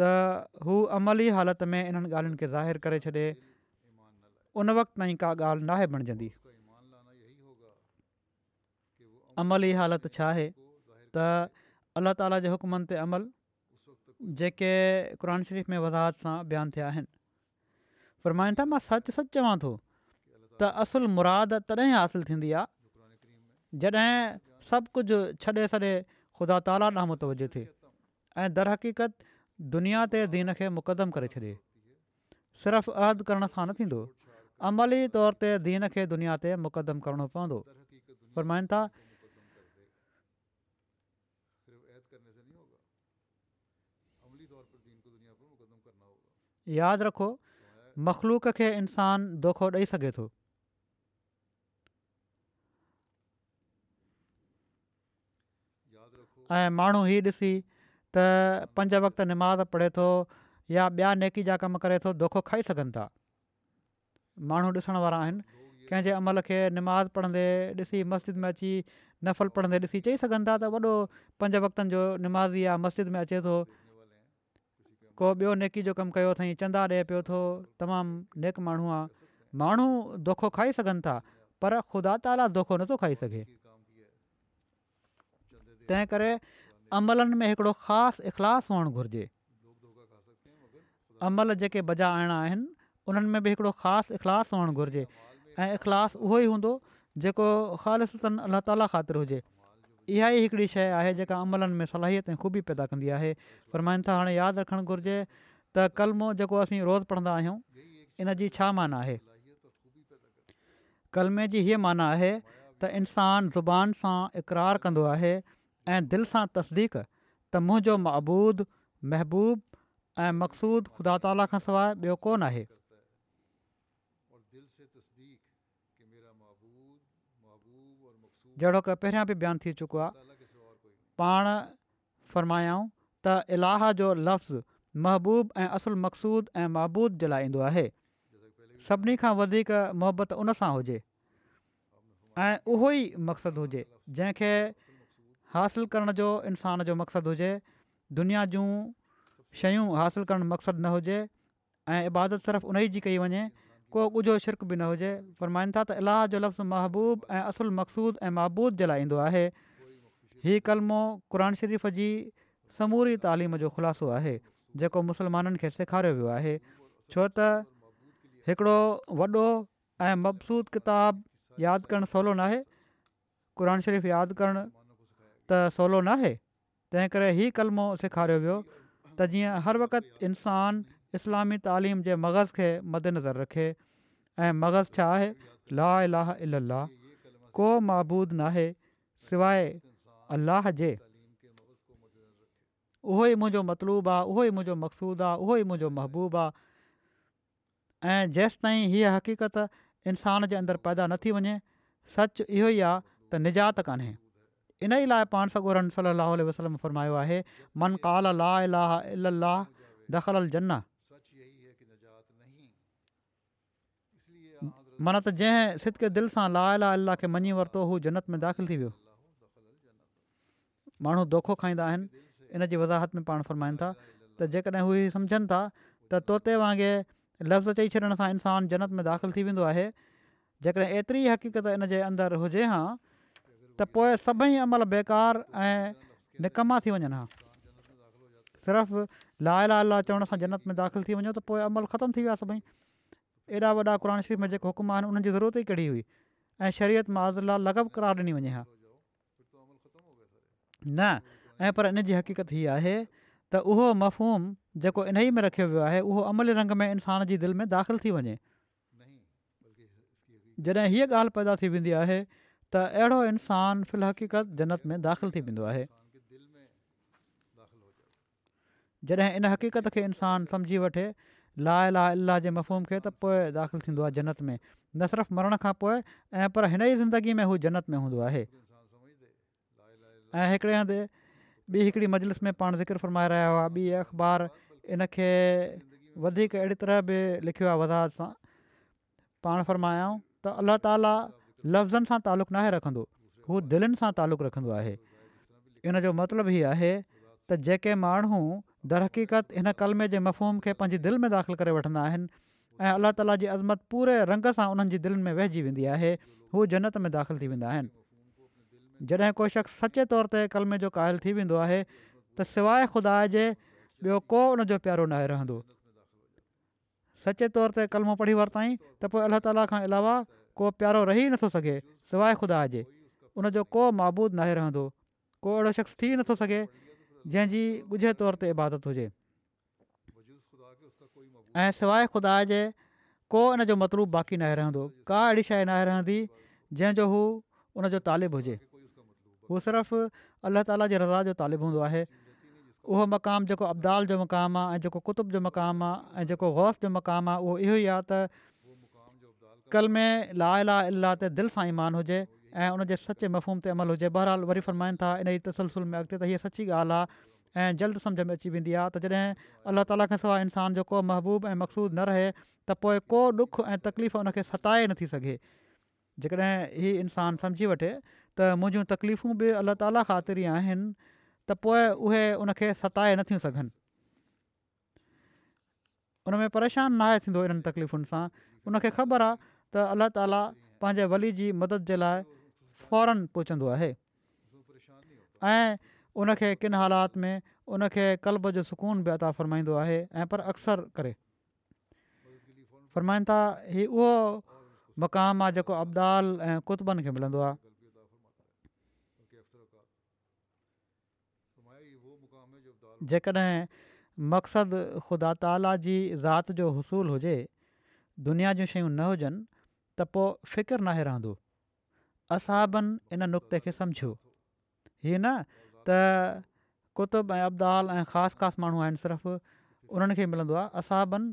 त हू अमली हालति में इन्हनि ॻाल्हियुनि खे ज़ाहिर करे छॾे उन वक़्त हालत छा आहे त अल्ला ताला जे हुकमनि ते अमल जेके क़रान शरीफ़ में वज़ाहत सां बयानु थिया आहिनि फरमाइनि था मां सच सच चवां थो त असुल मुराद तॾहिं हासिलु थींदी आहे जॾहिं सभु कुझु छॾे छॾे ख़ुदा ताला नाम ऐं दरहकीत दुनिया ते दीन खे मुक़दमु करे छॾे सिर्फ़ु अदि करण सां न थींदो अमली तौर ते दीन खे दुनिया ते मुक़दमु करणो पवंदो यादि रखो मख़लूक खे इंसान दोखो ॾेई सघे थो ऐं माण्हू ई ॾिसी त पंज वक़्ति निमाज़ पढ़े थो या ॿिया नेकी जा कमु करे थो दोखो खाई सघनि था माण्हू ॾिसण वारा आहिनि कंहिंजे अमल खे निमाज़ पढ़ंदे ॾिसी मस्जिद में अची नफ़ल पढ़ंदे ॾिसी चई सघनि था त वॾो पंज वक़्तनि जो निमाज़ी आहे मस्जिद में अचे थो को ॿियो नेकी जो कमु कयो अथई चंदा ॾिए पियो थो तमामु नेक माण्हू आहे माण्हू दोखो खाई सघनि था पर ख़ुदा ताला दोखो नथो खाई सघे तंहिं अमलनि में हिकिड़ो ख़ासि इख़लासु हुअणु घुरिजे अमल जेके भॼाइणा आहिनि उन्हनि में बि हिकिड़ो ख़ासि इख़लासु हुअणु घुरिजे ऐं इख़लाशु उहो ई हूंदो जेको ख़ालिस अलाह ताला ख़ातिर हुजे इहा ई हिकिड़ी शइ आहे जेका अमलनि में सलाहियत ऐं ख़ूबी पैदा कंदी आहे पर मान सां हाणे यादि रखणु घुरिजे त कलमो जेको असीं रोज़ु पढ़ंदा आहियूं इन जी छा माना आहे कलमे जी हीअ माना आहे त इंसानु ज़ुबान सां इक़रारु कंदो आहे ऐं दिलि सां तसदीक़ो महबूद महबूब ऐं मक़सूद ख़ुदा ताला खां सवाइ ॿियो कोन आहे पहिरियां पाण फरमायऊं त इलाह जो लफ़्ज़ महबूब ऐं असुल मक़सूद ऐं महबूद जे लाइ ईंदो आहे सभिनी खां वधीक उन सां हुजे ऐं उहो ई मक़सदु हुजे जंहिंखे हासिल करण जो इंसान जो मक़सदु हुजे दुनिया जूं शयूं हासिलु करणु मक़सदु न हुजे ऐं इबादत सिर्फ़ु उन ई जी कई वञे को कुझु शिरक बि न हुजे फरमाइनि था त इलाही जो लफ़्ज़ महबूब ऐं असुल मक़सूद ऐं महबूद जे लाइ ईंदो आहे हीअ कलमो क़ुर शरीफ़ जी समूरी तालीम जो ख़ुलासो आहे जेको मुस्लमाननि खे सेखारियो वियो आहे छो त हिकिड़ो वॾो ऐं मक़सूद किताबु यादि करणु सवलो न आहे शरीफ़ शरीफ़ु यादि करणु त सवलो न आहे तंहिं करे इहो कलमो सेखारियो वियो त जीअं हर वक़्तु इंसानु इस्लामी तालीम जे मग़ज़ खे मदनज़र रखे ऐं मग़ज़ु छा आहे ला इलाह इलाह को महबूदु नाहे सवाइ अल्लाह जे उहो ई मुंहिंजो मतलबु आहे उहो ई मुंहिंजो मक़सूदु आहे उहो ई मुंहिंजो महबूबु आहे ऐं जेसि हीअ हक़ीक़त इंसान जे अंदरि पैदा न थी वञे सचु इहो ई आहे त निजात इन ई लाइ पाण सॻोरन सली लह वसलम फ़रमायो आहे मन काल ला ला दख़ल जन माना त जंहिं सिद्के दिलि सां ला अला अला खे मञी वरितो हू जनत में दाख़िल थी वियो माण्हू दोखो खाईंदा आहिनि इन जी वज़ाहत में पाण फ़रमाइनि था त जेकॾहिं हू सम्झनि था त तोते वांगुरु लफ़्ज़ चई छॾण सां इंसानु जनत में दाख़िल थी वेंदो आहे जेकॾहिं एतिरी हक़ीक़त इन जे अंदरि हुजे हा त पोइ सभई अमल बेकार ऐं निकमा थी वञनि हा सिर्फ़ु ला लाला चवण सां जनत में दाख़िलु थी वञो त पोइ अमल ख़तमु थी विया सभई एॾा वॾा क़ुर शरीफ़ में जेके हुकुम आहिनि उन्हनि जी ज़रूरत ई कहिड़ी हुई ऐं शरीयत मांज़ला लॻप करार ॾिनी वञे हा न ऐं पर इन जी हक़ीक़त हीअ आहे त उहो मफ़हूम जेको इन ई में रखियो वियो आहे उहो अमल रंग में इंसान जी दिलि में दाख़िलु थी वञे जॾहिं हीअ ॻाल्हि पैदा थी वेंदी आहे त अहिड़ो इंसानु फिलकीक़त जनत में दाख़िलु थी वेंदो आहे जॾहिं इन हक़ीक़त खे इंसानु सम्झी वठे ला ला अलाह जे मफ़ूम खे त पोइ दाख़िलु थींदो आहे जनत में न सिर्फ़ु मरण खां पोइ ऐं पर हिन ई ज़िंदगी में हू जनत में हूंदो आहे ऐं हिकिड़े हंधि ॿी हिकिड़ी मजलिस में पाण ज़िक्रु फ़रमाए रहिया हुआ ॿी अख़बार इन खे वधीक अहिड़ी तरह बि लिखियो आहे वज़ाहत सां पाण फ़र्मायूं त अलाह ताला लफ़्ज़नि सां तालुक़ु नाहे रखंदो हू दिलनि सां तालुक़ु रखंदो आहे इन जो मतिलबु हीअ आहे त जेके माण्हू दरक़ीक़त हिन कलमे जे मफ़ूम खे पंहिंजी दिलि में दाख़िलु करे वठंदा आहिनि ऐं अलाह ताला जी अज़मत पूरे रंग सां उन्हनि जी दिलि में वहिजी वेंदी आहे हू जनत में दाख़िल थी वेंदा आहिनि जॾहिं को शख़्स सचे तौर ते कलमे जो क़ाइल थी वेंदो आहे त सवाइ ख़ुदा जे ॿियो को उनजो प्यारो नाहे रहंदो सचे तौर ते कलमो पढ़ी वरिताईं त पोइ अलाह ताला अलावा को प्यारो रही नथो सघे सवाइ खुदाइजे उन जो को माबूद नाहे रहंदो को अहिड़ो शख़्स थी नथो सघे जंहिंजी ॻुझे तौर ते इबादत हुजे ऐं सवाइ खुदाए जे को इन जो मतलबु बाक़ी नाहे रहंदो का अहिड़ी शइ नाहे रहंदी जंहिंजो हू उनजो तालिबु हुजे हू सिर्फ़ु अलाह ताला जी रज़ा जो तालिबु हूंदो आहे उहो मक़ामु जेको अब्दाल जो मक़ामु आहे ऐं जेको कुतुब जो मक़ामु आहे ऐं जेको जो मक़ामु आहे उहो इहो ई आहे अॼुकल्ह में ला ला अला ते दिलि सां ईमानु हुजे ऐं उनजे सचे मफ़ूम ते अमल हुजे बहरहाल वरी फरमाइनि था इन जी तसलसुल में अॻिते त हीअ सची ॻाल्हि आहे ऐं जल्द सम्झि में अची वेंदी आहे त जॾहिं अलाह ताला खे सवाइ इंसान जो को महबूबु ऐं मक़सूदु न रहे त पोइ को ॾुखु ऐं तकलीफ़ उनखे सताए नथी सघे जेकॾहिं हीउ इंसानु सम्झी वठे त मुंहिंजूं तकलीफ़ूं बि अलाह ताला ख़ातिरी आहिनि त पोइ उहे उनखे सताए नथियूं सघनि उन में परेशानु न आहे थींदो इन्हनि तकलीफ़ुनि सां उनखे ख़बर आहे त अल्ला ताला पंहिंजे वली जी मदद जे लाइ फ़ौरन पहुचंदो आहे ऐं उनखे किन हालात में उनखे कल्ब जो सुकून बि अता फ़रमाईंदो आहे ऐं पर अक्सर करे फ़रमाईनि था इहो उहो मक़ामु आहे जेको अब्दाल ऐं कुतबनि खे मिलंदो आहे जेकॾहिं ख़ुदा ताला जी ज़ात जो हुसूलु हुजे दुनिया जूं शयूं न हुजनि त पोइ फिकिर नाहे रहंदो असाबनि इन नुक़्ते खे समझो हीअ न त कुतु ऐं अब्दाल ऐं ख़ासि ख़ासि माण्हू आहिनि सिर्फ़ु उन्हनि खे मिलंदो आहे असाबनि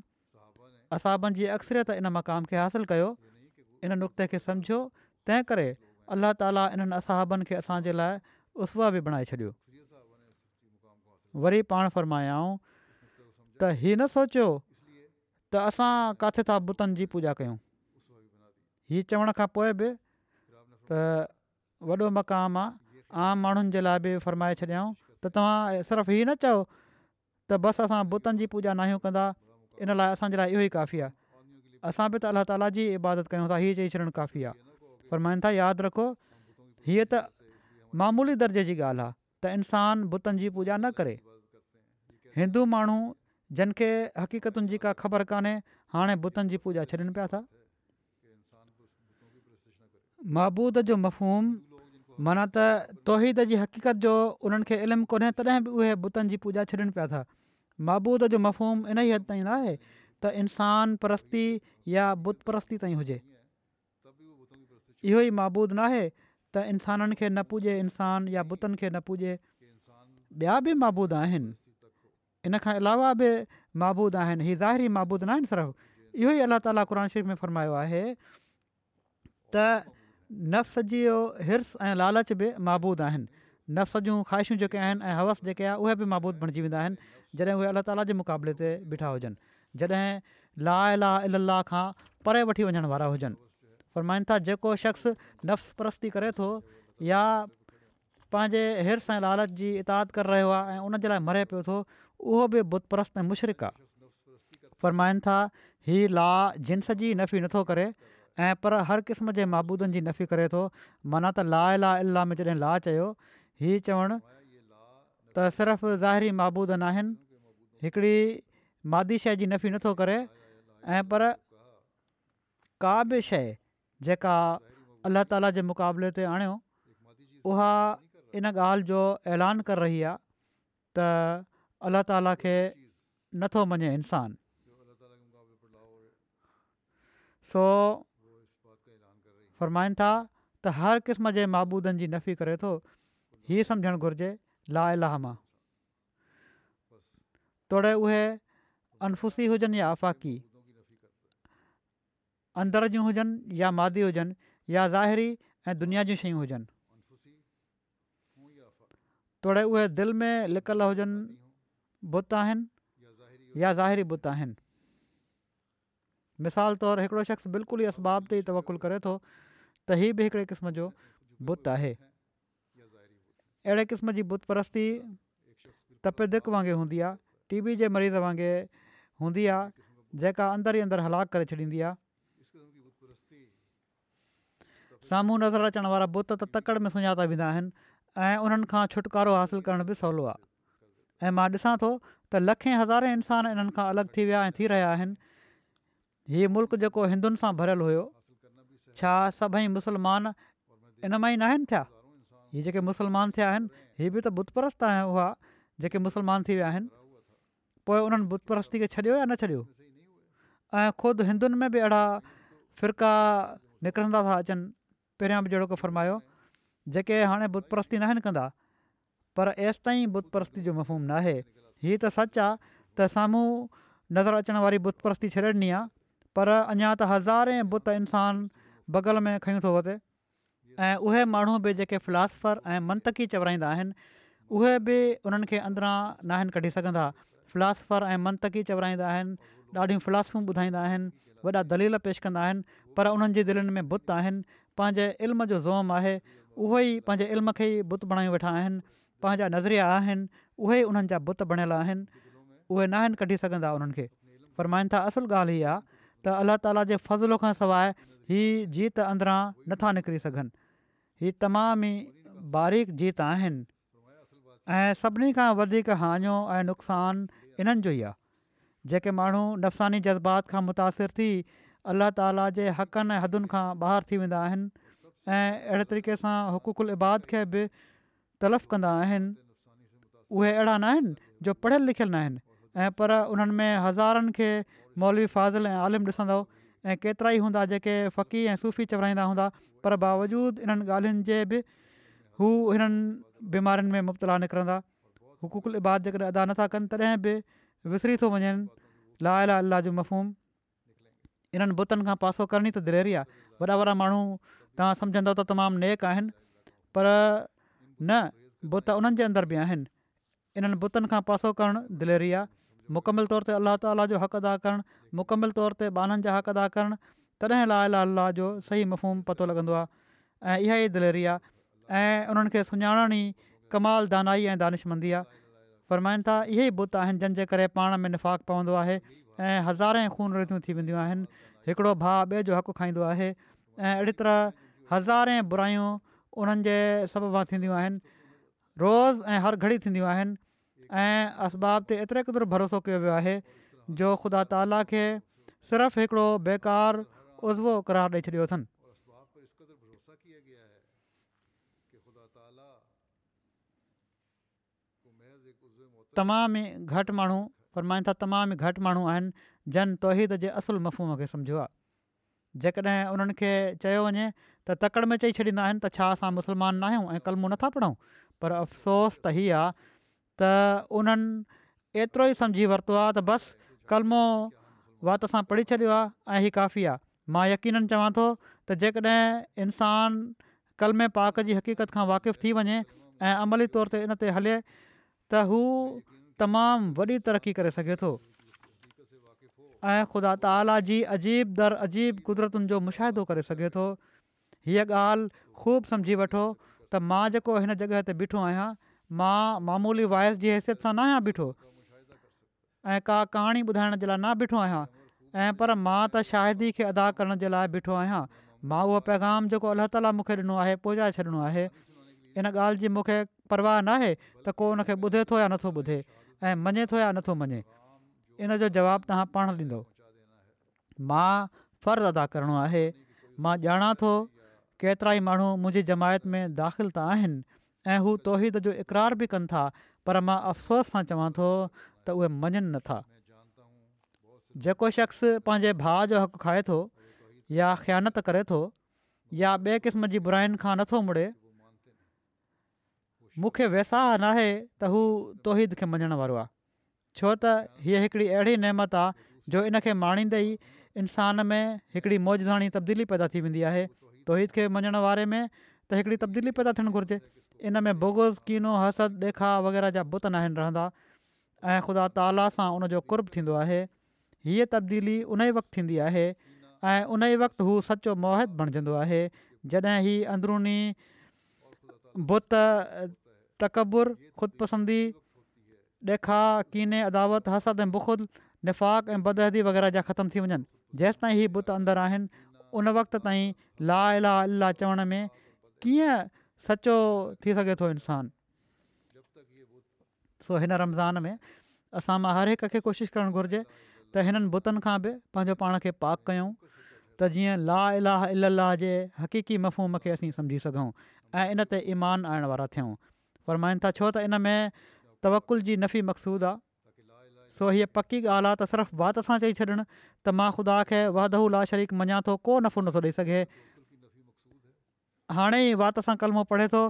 असाबनि जी इन मक़ाम खे हासिलु कयो इन नुक़्ते खे समुझो तंहिं करे अलाह ताली इन्हनि असाबनि खे असांजे लाइ उसवा बि बणाए छॾियो वरी पाण फ़र्मायाऊं त हीअ न सोचियो त असां किथे था बुतनि जी पूॼा कयूं हीअ चवण खां पोइ बि त वॾो मक़ामु आहे आम माण्हुनि जे लाइ बि फरमाए छॾियाऊं त तव्हां सिर्फ़ु हीअ न चओ त बसि असां बुतनि जी पूॼा नाहियूं कंदा इन लाइ असांजे लाइ इहो ई काफ़ी आहे असां बि त अलाह ताला जी इबादत कयूं था हीअ चई छॾणु काफ़ी आहे पर मान यादि रखो हीअ त मामूली दर्जे जी ॻाल्हि आहे त इंसानु बुतनि जी पूॼा न करे हिंदू माण्हू जिन खे हकीतुनि जी का ख़बर कोन्हे हाणे बुतनि जी पूॼा छॾनि पिया था معبود जो مفہوم माना त तौहिद जी हक़ीक़त जो उन्हनि खे इल्मु कोन्हे तॾहिं बि उहे बुतनि जी पूॼा छॾनि पिया था महाबूद जो मफ़ूम इन ई हद ताईं انسان त इंसानु परस्ती या बुत परस्ती ताईं हुजे इहो ई महबूद न आहे त इंसाननि खे न पुजे इंसानु या बुतनि खे न पुजे ॿिया बि महबूद आहिनि इन खां अलावा बि महबूद आहिनि ही ज़ाहिरी महबूद न आहिनि सिर्फ़ु इहो ई अल्लाह क़ुर शरीफ़ में फरमायो आहे त नफ़्स जो हिर्स ऐं लालच बि माबबूद आहिनि नफ़्स जूं ख़्वाहिशूं जेके आहिनि ऐं हवस जेके आहे उहे बि महबूद बणिजी वेंदा आहिनि जॾहिं उहे अल्ला ताला जे मुक़ाबले ते बीठा हुजनि जॾहिं ला ला अल खां परे वठी वञण वारा हुजनि फ़रमाइनि था जेको शख़्स नफ़्स परस्ती करे थो या पंहिंजे हिर्स ऐं लालच जी इताद करे रहियो आहे ऐं लाइ मरे पियो थो उहो बि बुतप्रस्त ऐं मुशरिक़ आहे फ़रमाइनि था हीउ ला जिन्स जी नफ़ी नथो करे ऐं पर हर क़िस्म जे माबूदनि जी नफ़ी करे थो माना त ला ला इला में जॾहिं ला चयो हीउ चवणु त सिर्फ़ु ज़ाहिरी महाबूद न आहिनि हिकिड़ी मादी शइ जी नफ़ी नथो करे ऐं पर का बि शइ जेका अलाह ताला जे मुक़ाबले ते आणियो उहा इन ॻाल्हि जो ऐलान करे रही आहे त अल्ल्ह ताला खे नथो मञे इंसान सो फ़ाइनि था त हर क़िस्म जे माबूदनि जी नफ़ी करे थो हीअ समुझणु घुरिजे लालाह मां तोड़े उहे अनफुसी हुजनि या अफ़ाक़ी अंदर हुजनि या मादी हुजनि या शयूं हुजनि तोड़े उहे दिलि में लिकल हुजनि मिसाल तौरु हिकिड़ो शख़्स बिल्कुलु ई असबाब اسباب ई तवकुलु करे थो त इहे बि हिकिड़े क़िस्म जो बुत आहे अहिड़े क़िस्म जी बुत परस्ती وانگے वांगुरु हूंदी आहे टी बी जे मरीज़ वांगुरु हूंदी आहे जेका अंदर ई अंदरु हलाकु करे छॾींदी आहे साम्हूं नज़र अचण वारा बुत त तकड़ि में सुञाता वेंदा आहिनि ऐं उन्हनि खां छुटकारो हासिलु करण बि सवलो आहे ऐं मां ॾिसां थो त लखे हज़ारे इंसान इन्हनि खां अलॻि थी विया ऐं थी रहिया आहिनि हीअ मुल्क जेको हिंदुनि सां भरियलु हुयो छा सभई मुस्लमान इन मां ई न आहिनि थिया हीअ जेके मुसलमान थिया आहिनि हीअ बि त बुत परस्त जेके मुसलमान थी विया आहिनि पोइ उन्हनि बुत खे छॾियो या न छॾियो ऐं ख़ुदि हिंदुनि में बि अहिड़ा फिरका निकिरंदा था अचनि पहिरियां बि जहिड़ो को फ़रमायो जेके हाणे बुतप्रस्ती परस्ती न आहिनि कंदा पर एसिताईं बुत बुतप्रस्ती जो मफ़ूम नाहे हीअ त सच आहे त साम्हूं नज़र अचण वारी बुतपरस्ती छॾे आहे पर अञा त हज़ारे बुत इंसान बग़ल में खयूं थो वधे ऐं उहे माण्हू बि जेके फिलासफ़र ऐं मंतक़ी चवराईंदा आहिनि उहे बि उन्हनि खे अंदरां न कढी सघंदा फिलासफ़र ऐं मंतक़ी चवराईंदा आहिनि ॾाढियूं फिलासूं ॿुधाईंदा आहिनि वॾा दलील पेश कंदा आहिनि पर उन्हनि जे दिलनि में बुत आहिनि पंहिंजे इल्म जो ज़ोम आहे उहे ई पंहिंजे इल्म खे ई बुत बणाए वेठा आहिनि पंहिंजा नज़रिया आहिनि उहे ई उन्हनि जा बुत बणियलु आहिनि उहे कढी सघंदा उन्हनि खे फरमाइनि था असुलु ॻाल्हि हीअ त अलाह ताला ही जीत अंदरां नथा निकिरी सघनि ही तमाम ई बारीक जीत आहिनि ऐं सभिनी खां वधीक हानियो ऐं नुक़सान इन्हनि जो ई आहे जेके माण्हू नफ़सानी जज़्बात खां मुतासिर थी अलाह ताला जे हक़नि ऐं हदुनि खां ॿाहिरि थी वेंदा आहिनि ऐं अहिड़े तरीक़े सां हुकूकुल इबाद खे बि तलफ़ कंदा आहिनि उहे अहिड़ा न आहिनि जो पढ़ियल लिखियल न आहिनि ऐं पर उन्हनि में हज़ारनि खे मौलवी फाज़िल ऐं आलिम ॾिसंदो ऐं केतिरा ई हूंदा जेके फ़क़ी ऐं सूफ़ी चवराईंदा हूंदा पर बावजूदु इन्हनि ॻाल्हियुनि जे बि हू हिननि बीमारियुनि में मुबतला निकिरंदा हुकूकल इबाद जेकॾहिं अदा नथा कनि तॾहिं बि विसरी थो वञनि ला लाला जो मफ़ूम इन्हनि बुतनि खां पासो करिणी त दिलेरी आहे वॾा वॾा माण्हू तव्हां सम्झंदव त तमामु नेक आहिनि पर न बुत उन्हनि जे अंदर बि आहिनि इन्हनि बुतनि खां पासो करणु दिलेरी आहे मुकमल तौर ते अलाह ताला जो हक़ अदा करणु मुकमिल तौर ते ॿाननि जा हक़ अदा करणु तॾहिं ला अला लाल जो सही मफ़ूम पतो लॻंदो आहे ऐं इहा ई दिलेरी आहे ऐं उन्हनि कमाल दानाई ऐं दानिशमंदी आहे फ़रमाइनि था इहे ई बुत आहिनि जंहिंजे करे पाण में निफ़ाक़ पवंदो आहे ऐं हज़ारे खून रीतियूं थी वेंदियूं आहिनि हिकिड़ो भाउ ॿिए जो हक़ु खाईंदो आहे ऐं अहिड़ी तरह हज़ारे बुरायूं उन्हनि जे सभ थींदियूं आहिनि रोज़ हर घड़ी थींदियूं ऐं असबाब ते एतिरे क़दुरु भरोसो कयो वियो आहे जो ख़ुदा ताला खे सिर्फ़ हिकिड़ो बेकार उज़बो करारे छॾियो अथनि तमाम ई घटि माण्हू पर माइन था तमामु घटि माण्हू आहिनि जन तोहीद जे असुल मफ़ूम खे समुझो आहे जेकॾहिं उन्हनि खे चयो वञे त तकड़ि में चई छॾींदा आहिनि त छा असां मुस्लमान न आहियूं ऐं कलमो नथा पर अफ़सोस त हीअ आहे त उन्हनि एतिरो ई सम्झी वरितो आहे त बसि कलमो वात सां पढ़ी छॾियो आहे ऐं काफ़ी आहे मां यकीन चवां थो त जेकॾहिं इंसान कलमे पाक जी हक़ीक़त खां वाक़िफ़ु थी वञे ऐं अमली तौर ते इन ते हले त हू तमामु वॾी तरक़ी करे सघे थो ऐं ख़ुदा ताला जी अजीब दर अजीब क़ुदिरतुनि जो मुशाहिदो करे सघे थो हीअ ॻाल्हि ख़ूबु सम्झी वठो त मां जेको हिन जॻह मां मामूली वाइस जी हैसियत सां न आहियां ॿिठो ऐं का कहाणी ॿुधाइण जे लाइ न ॿिठो आहियां ऐं पर मां त शाहिदी खे अदा करण जे लाइ ॿिठो आहियां मां उहो पैगाम जेको अलाह ताला मूंखे ॾिनो आहे पहुचाए छॾिणो आहे इन ॻाल्हि जी मूंखे परवाह न आहे त को उनखे ॿुधे थो या नथो ॿुधे ऐं मञे थो या नथो मञे इन जो जवाबु तव्हां पाण ॾींदो मां फ़र्ज़ अदा करणो आहे मां ॼाणा थो केतिरा ई माण्हू मुंहिंजी जमायत में दाख़िल त ऐं हू तोहिद जो इक़रार बि कनि था पर मां अफ़सोस सां चवां थो त उहे मञनि नथा जेको शख़्स पंहिंजे भाउ जो हक़ु खाए थो या ख़्यानत करे थो या ॿिए क़िस्म जी बुराइनि खां नथो मुड़े मूंखे वैसाह नाहे त हू तोहिद खे मञणु वारो आहे छो त हीअ हिकिड़ी अहिड़ी नेमत आहे जो इन खे माणींदे ई इंसान में हिकिड़ी मौजदाणी तब्दीली पैदा थी वेंदी आहे तोहिद खे मञणु वारे में त हिकिड़ी तब्दीली पैदा थियणु घुरिजे इन में बुगुज़ कीनो हसद ॾेखा वग़ैरह जा बुत न आहिनि रहंदा ऐं ख़ुदा ताला सां उनजो कुर्ब थींदो आहे हीअ तब्दीली उन ई वक़्तु थींदी आहे ऐं उन ई वक़्ति हू सचो मोहित बणिजंदो आहे जॾहिं ही अंदरुनी बुत तकबुर ख़ुदपसंदी ॾेखारु कीने अदावत हसद ऐं बुख़ुद निफ़ाक़ ऐं बदहदी वग़ैरह जा ख़तमु थी वञनि जेसिताईं हीअ बुत अंदर आहिनि उन वक़्त ताईं ला अला अला चवण में कीअं सचो थी सघे थो इंसान सो हिन रमज़ान में असां मां हर हिक खे कोशिशि करणु घुरिजे त हिननि बुतनि खां बि पंहिंजो पाण खे पाक कयूं त जीअं ला इलाह इलाह जे हक़ीक़ी मफ़ूम खे असीं सम्झी सघूं ऐं इन ते ईमान आणण वारा थियूं फरमाइनि था छो त इन में तवकुल जी नफ़ी मक़सूदु सो हीअ पकी ॻाल्हि आहे त सिर्फ़ु बात सां चई छॾणु त मां ख़ुदा खे वाधह ला शरीक़ मञा थो को नफ़ो नथो ॾेई सघे हाणे ई वात सां कलमो पढ़े थो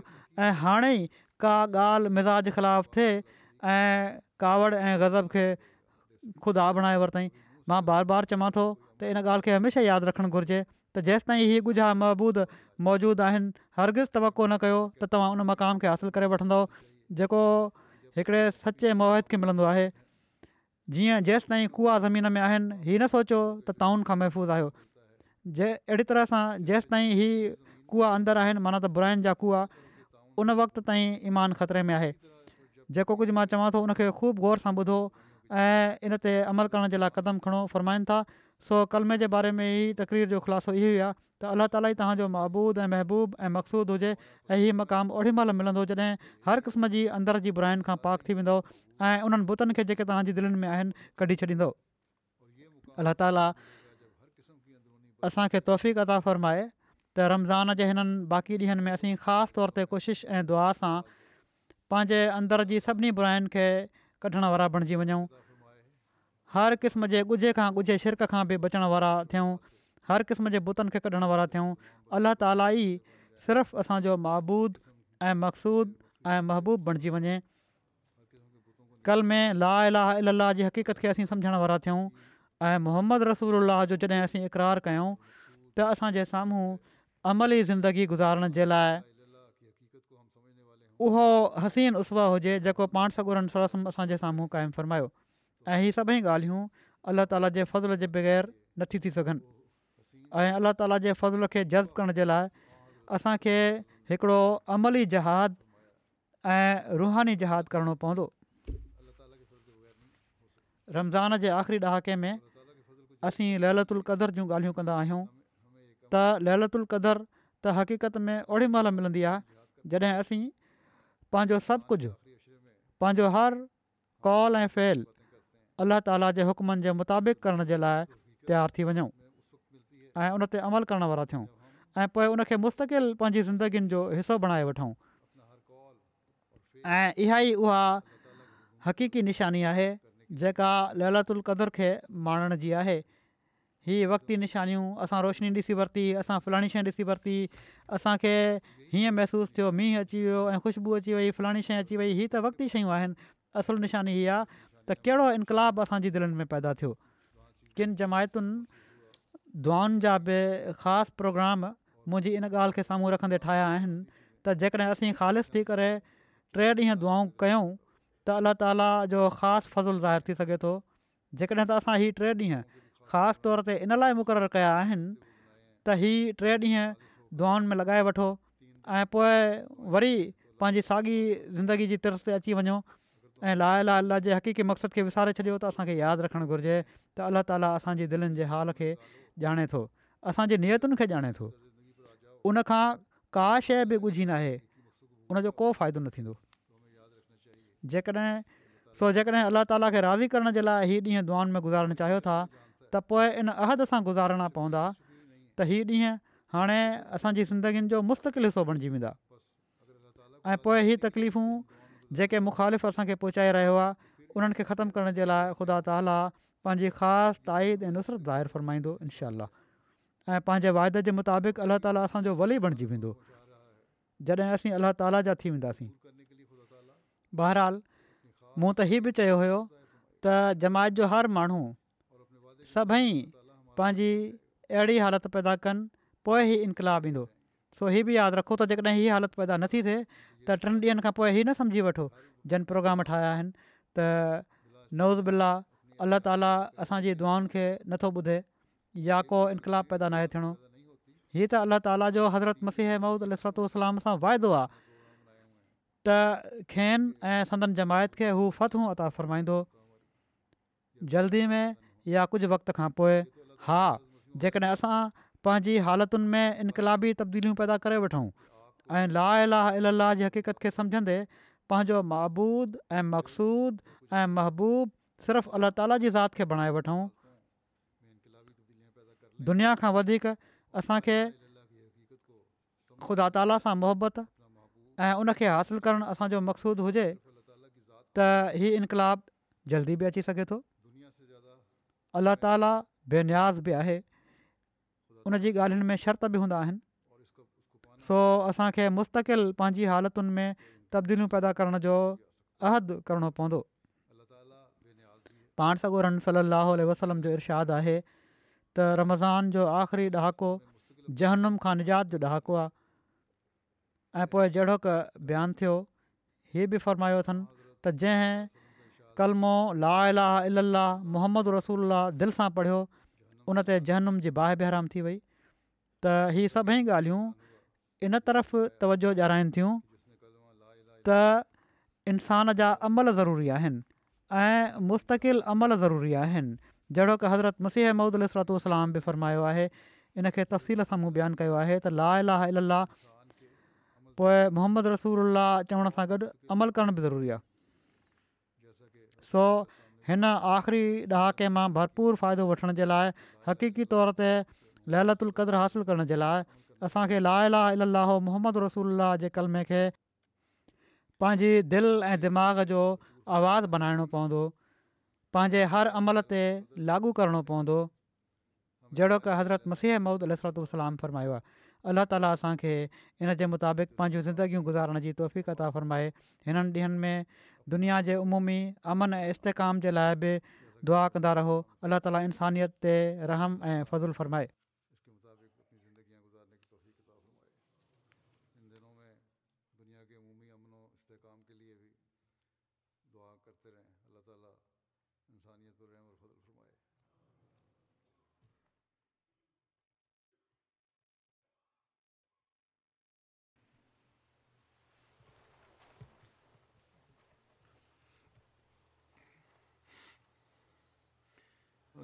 ऐं हाणे ई का ॻाल्हि मिज़ाज ख़िलाफ़ु थिए ऐं कावड़ ऐं ग़ज़ब खे ख़ुदा आ बणाए वरितईं मां बार बार चवां थो त इन ॻाल्हि खे हमेशह यादि रखणु घुरिजे त जेसिताईं हीअ गुझा महबूद मौजूदु आहिनि हरगिज़ तवको न कयो त तव्हां उन मक़ाम खे हासिलु करे वठंदव जेको हिकिड़े सचे मोहत खे मिलंदो आहे जीअं जेसिताईं कुआ ज़मीन में आहिनि हीअ न सोचो त ताउन खां महफ़ूज़ आहियो जे अहिड़ी तरह सां जेसिताईं हीअ कुआ अंदरि आहिनि माना त बुराइन जा कुआ उन वक्त ताईं ईमान ख़तरे में आहे जेको कुझु मां चवां थो उनखे ख़ूब ग़ौर सां ॿुधो ऐं इन ते अमल करण जे लाइ क़दम खणो फ़र्माइनि था सो कलमे जे बारे में ई तकरीर जो ख़ुलासो इहो ई आहे त अलाह ताली तव्हांजो महबूद ऐं महबूब ऐं मक़सूदु हुजे ऐं मक़ाम ओॾी महिल मिलंदो जॾहिं हर क़िस्म जी अंदर जी बुराइनि खां पाक थी वेंदो ऐं उन्हनि बुतनि खे जेके तव्हांजी दिलनि में आहिनि कढी छॾींदो अलाह ताला असांखे तोहफ़ी फ़रमाए त रमज़ान जे हिननि बाक़ी ॾींहंनि में असीं ख़ासि तौर ते कोशिशि ऐं दुआ सां पंहिंजे अंदरि जी सभिनी बुराइनि खे कढण वारा बणिजी वञूं हर क़िस्म जे ॻुझे खां ॻुझे शिरक खां बि बचण वारा थियूं हर क़िस्म जे बुतनि खे कढण वारा थियूं अलाह ताला ई सिर्फ़ु असांजो महबूद ऐं मक़सूद ऐं महबूब बणिजी वञे कल में ला अला अलाह जी हक़ीक़त खे असीं समुझण वारा थियूं ऐं रसूल जो जॾहिं असीं इक़रारु कयूं त असांजे साम्हूं अमली ज़िंदगी गुज़ारण जे लाइ उहो हसीन उसवा हुजे जेको पाण सगुरनि सरसम असांजे साम्हूं क़ाइमु फ़रमायो ऐं इहे सभई ॻाल्हियूं अल्ला ताला जे फज़ल जे बग़ैर नथी थी सघनि ऐं अल्लाह ताला जे फज़ल खे जज़्बु करण जे लाइ असांखे हिकिड़ो अमली जहाद ऐं रूहानी जहादुदु करणो पवंदो रमज़ान जे आख़िरी ॾहाके में असीं ललतुल क़दर जूं ॻाल्हियूं कंदा आहियूं त ललतु القدر त हक़ीक़त में ओड़ी महिल मिलंदी आहे जॾहिं असीं पंहिंजो सभु कुझु पंहिंजो हर कॉल ऐं फेल अलाह ताला जे हुकमनि जे मुताबिक़ करण जे लाइ तयारु थी वञूं ऐं उन ते अमल करण वारा थियूं ऐं पोइ उनखे मुस्तक़िल पंहिंजी जो हिसो बणाए वठूं ऐं इहा ई उहा हक़ीक़ी निशानी आहे जेका ललतु उलकर खे माणण जी हीअ वक़्ती निशानियूं असां रोशनी ॾिसी वरिती असां फलाणी शइ ॾिसी वरिती असांखे हीअं महिसूसु थियो मींहुं अची वियो ऐं ख़ुश्बू अची वई फलाणी शइ अची वई हीअ त वक़्त शयूं आहिनि असुलु निशानी हीअ आहे त कहिड़ो इनक़ाबु असांजी दिलनि में पैदा थियो किन जमायतुनि दुआनि जा बि ख़ासि प्रोग्राम मुंहिंजी इन ॻाल्हि खे साम्हूं रखंदे ठाहिया आहिनि त जेकॾहिं असीं ख़ालि थी करे टे ॾींहं दुआऊं कयूं त अलाह ताला जो ख़ासि फ़ज़ुलु ज़ाहिर थी सघे थो जेकॾहिं त असां हीअ टे ॾींहं ख़ासि तौर ते इन लाइ मुक़ररु कया आहिनि त हीअ टे ॾींहं दुआन में लॻाए वठो ऐं पोइ वरी पंहिंजी साॻी ज़िंदगी जी तिरस ते अची वञो ऐं ला लाल जे हक़ीक़ी मक़सदु खे विसारे छॾियो त असांखे यादि रखणु घुरिजे त अलाह ताला असांजे दिलनि जे हाल खे ॼाणे थो असांजी नियतुनि खे ॼाणे थो उनखां का शइ बि ॻुझी नाहे उनजो को फ़ाइदो न थींदो जेकॾहिं सो जेकॾहिं अलाह ताला खे राज़ी करण जे लाइ हीअ ॾींहुं दुआनि में गुज़ारणु चाहियो था त पोइ इन अहद सां गुज़ारणा पवंदा त हीअ ॾींहं हाणे असांजी ज़िंदगीनि जो मुस्तक़िल हिसो बणिजी वेंदा ऐं पोइ हीअ तकलीफ़ूं जेके मुखालिफ़ु असांखे पहुचाए रहियो आहे उन्हनि खे ख़तमु करण जे लाइ ख़ुदा ताला पंहिंजी ख़ासि ताईद ऐं नुसरत ज़ाहिर फ़रमाईंदो इनशा ऐं पंहिंजे वाइदे जे मुताबिक़ अलाह ताला असांजो वली बणिजी वेंदो जॾहिं असीं अलाह ताला जा थी वेंदासीं बहरहाल मूं त हीअ बि चयो हुयो त जमायत जो हर माण्हू सभई पंहिंजी अहिड़ी हालति पैदा कनि पोइ ई इनक़ाबु ईंदो सो हीअ बि यादि रखो त जेकॾहिं हीअ हालति पैदा नथी थिए त टिनि ॾींहनि खां पोइ हीअ न सम्झी वठो जन प्रोग्राम ठाहिया आहिनि त नओज़ बिल्ला अल्लाह ताला असांजी दुआउनि खे नथो ॿुधे या को इनक़ाबु पैदा न थियणो हीअ त अल्ला ताला जो हज़रत मसीह महुूद अलसरतलाम सां वाइदो आहे त खेनि ऐं संदन जमायत खे हू फ़तूं अता फ़रमाईंदो जल्दी में या कुझु वक़्त खां पोइ हा जेकॾहिं असां पंहिंजी हालतुनि में इनक़ाबी तब्दीलियूं पैदा करे वठूं ऐं ला अल ला अलाह जी हक़ीक़त खे सम्झंदे पंहिंजो महबूद ऐं मक़सूद ऐं महबूबु सिर्फ़ु अलाह ताला जी ज़ात खे बणाए वठूं दुनिया खां वधीक असांखे ख़ुदा ताला सां मुहबत ऐं उनखे हासिलु करणु असांजो मक़सूदु हुजे त इहा इनक़ाब जल्दी बि अची सघे थो अलाह ताला बेन्याज़ बि आहे उन जी ॻाल्हियुनि में शर्त बि हूंदा आहिनि सो असांखे मुस्तक़िल पंहिंजी हालतुनि में तबदीलियूं पैदा करण जो अहदु करणो पवंदो पाण सगोर सली अलसलम जो इरशादु आहे त रमज़ान जो आख़िरी ॾहाको जहनुम खां निजात जो ॾहाको आहे ऐं पोइ जहिड़ो का बयानु थियो हीउ बि फ़रमायो अथनि त जंहिं कलमो ला ला मोहम्मद रसूल दिलि सां पढ़ियो उनते जहनुम जी बाहि बहराम थी वई त इहा सभई ॻाल्हियूं इन तरफ़ तवजो ॼाणाइनि थियूं त इंसान जा अमल ज़रूरी आहिनि मुस्तक़िल अमल ज़रूरी आहिनि जहिड़ो की हज़रत मसीह महमूद महूदुसरातलाम बि फ़र्मायो आहे इन खे तफ़सील सां मूं बयानु कयो आहे त ला इलाह मोहम्मद रसूल चवण सां गॾु अमल करण बि ज़रूरी आहे सो हिन आख़िरी ॾहाके मां भरपूर फ़ाइदो वठण जे लाइ हक़ीक़ी तौर ते ललतु उलक़द्र हासिलु करण जे लाइ असांखे ला ला अल मोहम्मद रसूल जे कलमे खे पंहिंजी दिलि ऐं दिमाग़ जो आवाज़ु बनाइणो पवंदो पंहिंजे हर अमल ते लागू करणो पवंदो जहिड़ो की हज़रत मसीह महमद अल सरतलाम फ़रमायो आहे अलाह ताला असांखे हिन जे मुताबिक़ पंहिंजूं ज़िंदगियूं गुज़ारण जी तौफ़ता फ़रमाए हिननि ॾींहनि में دنیا کے عمومی امن استحکام کے لائے بھی دعا کردا رہو اللہ تعالیٰ انسانیت کے رحم فضول فرمائے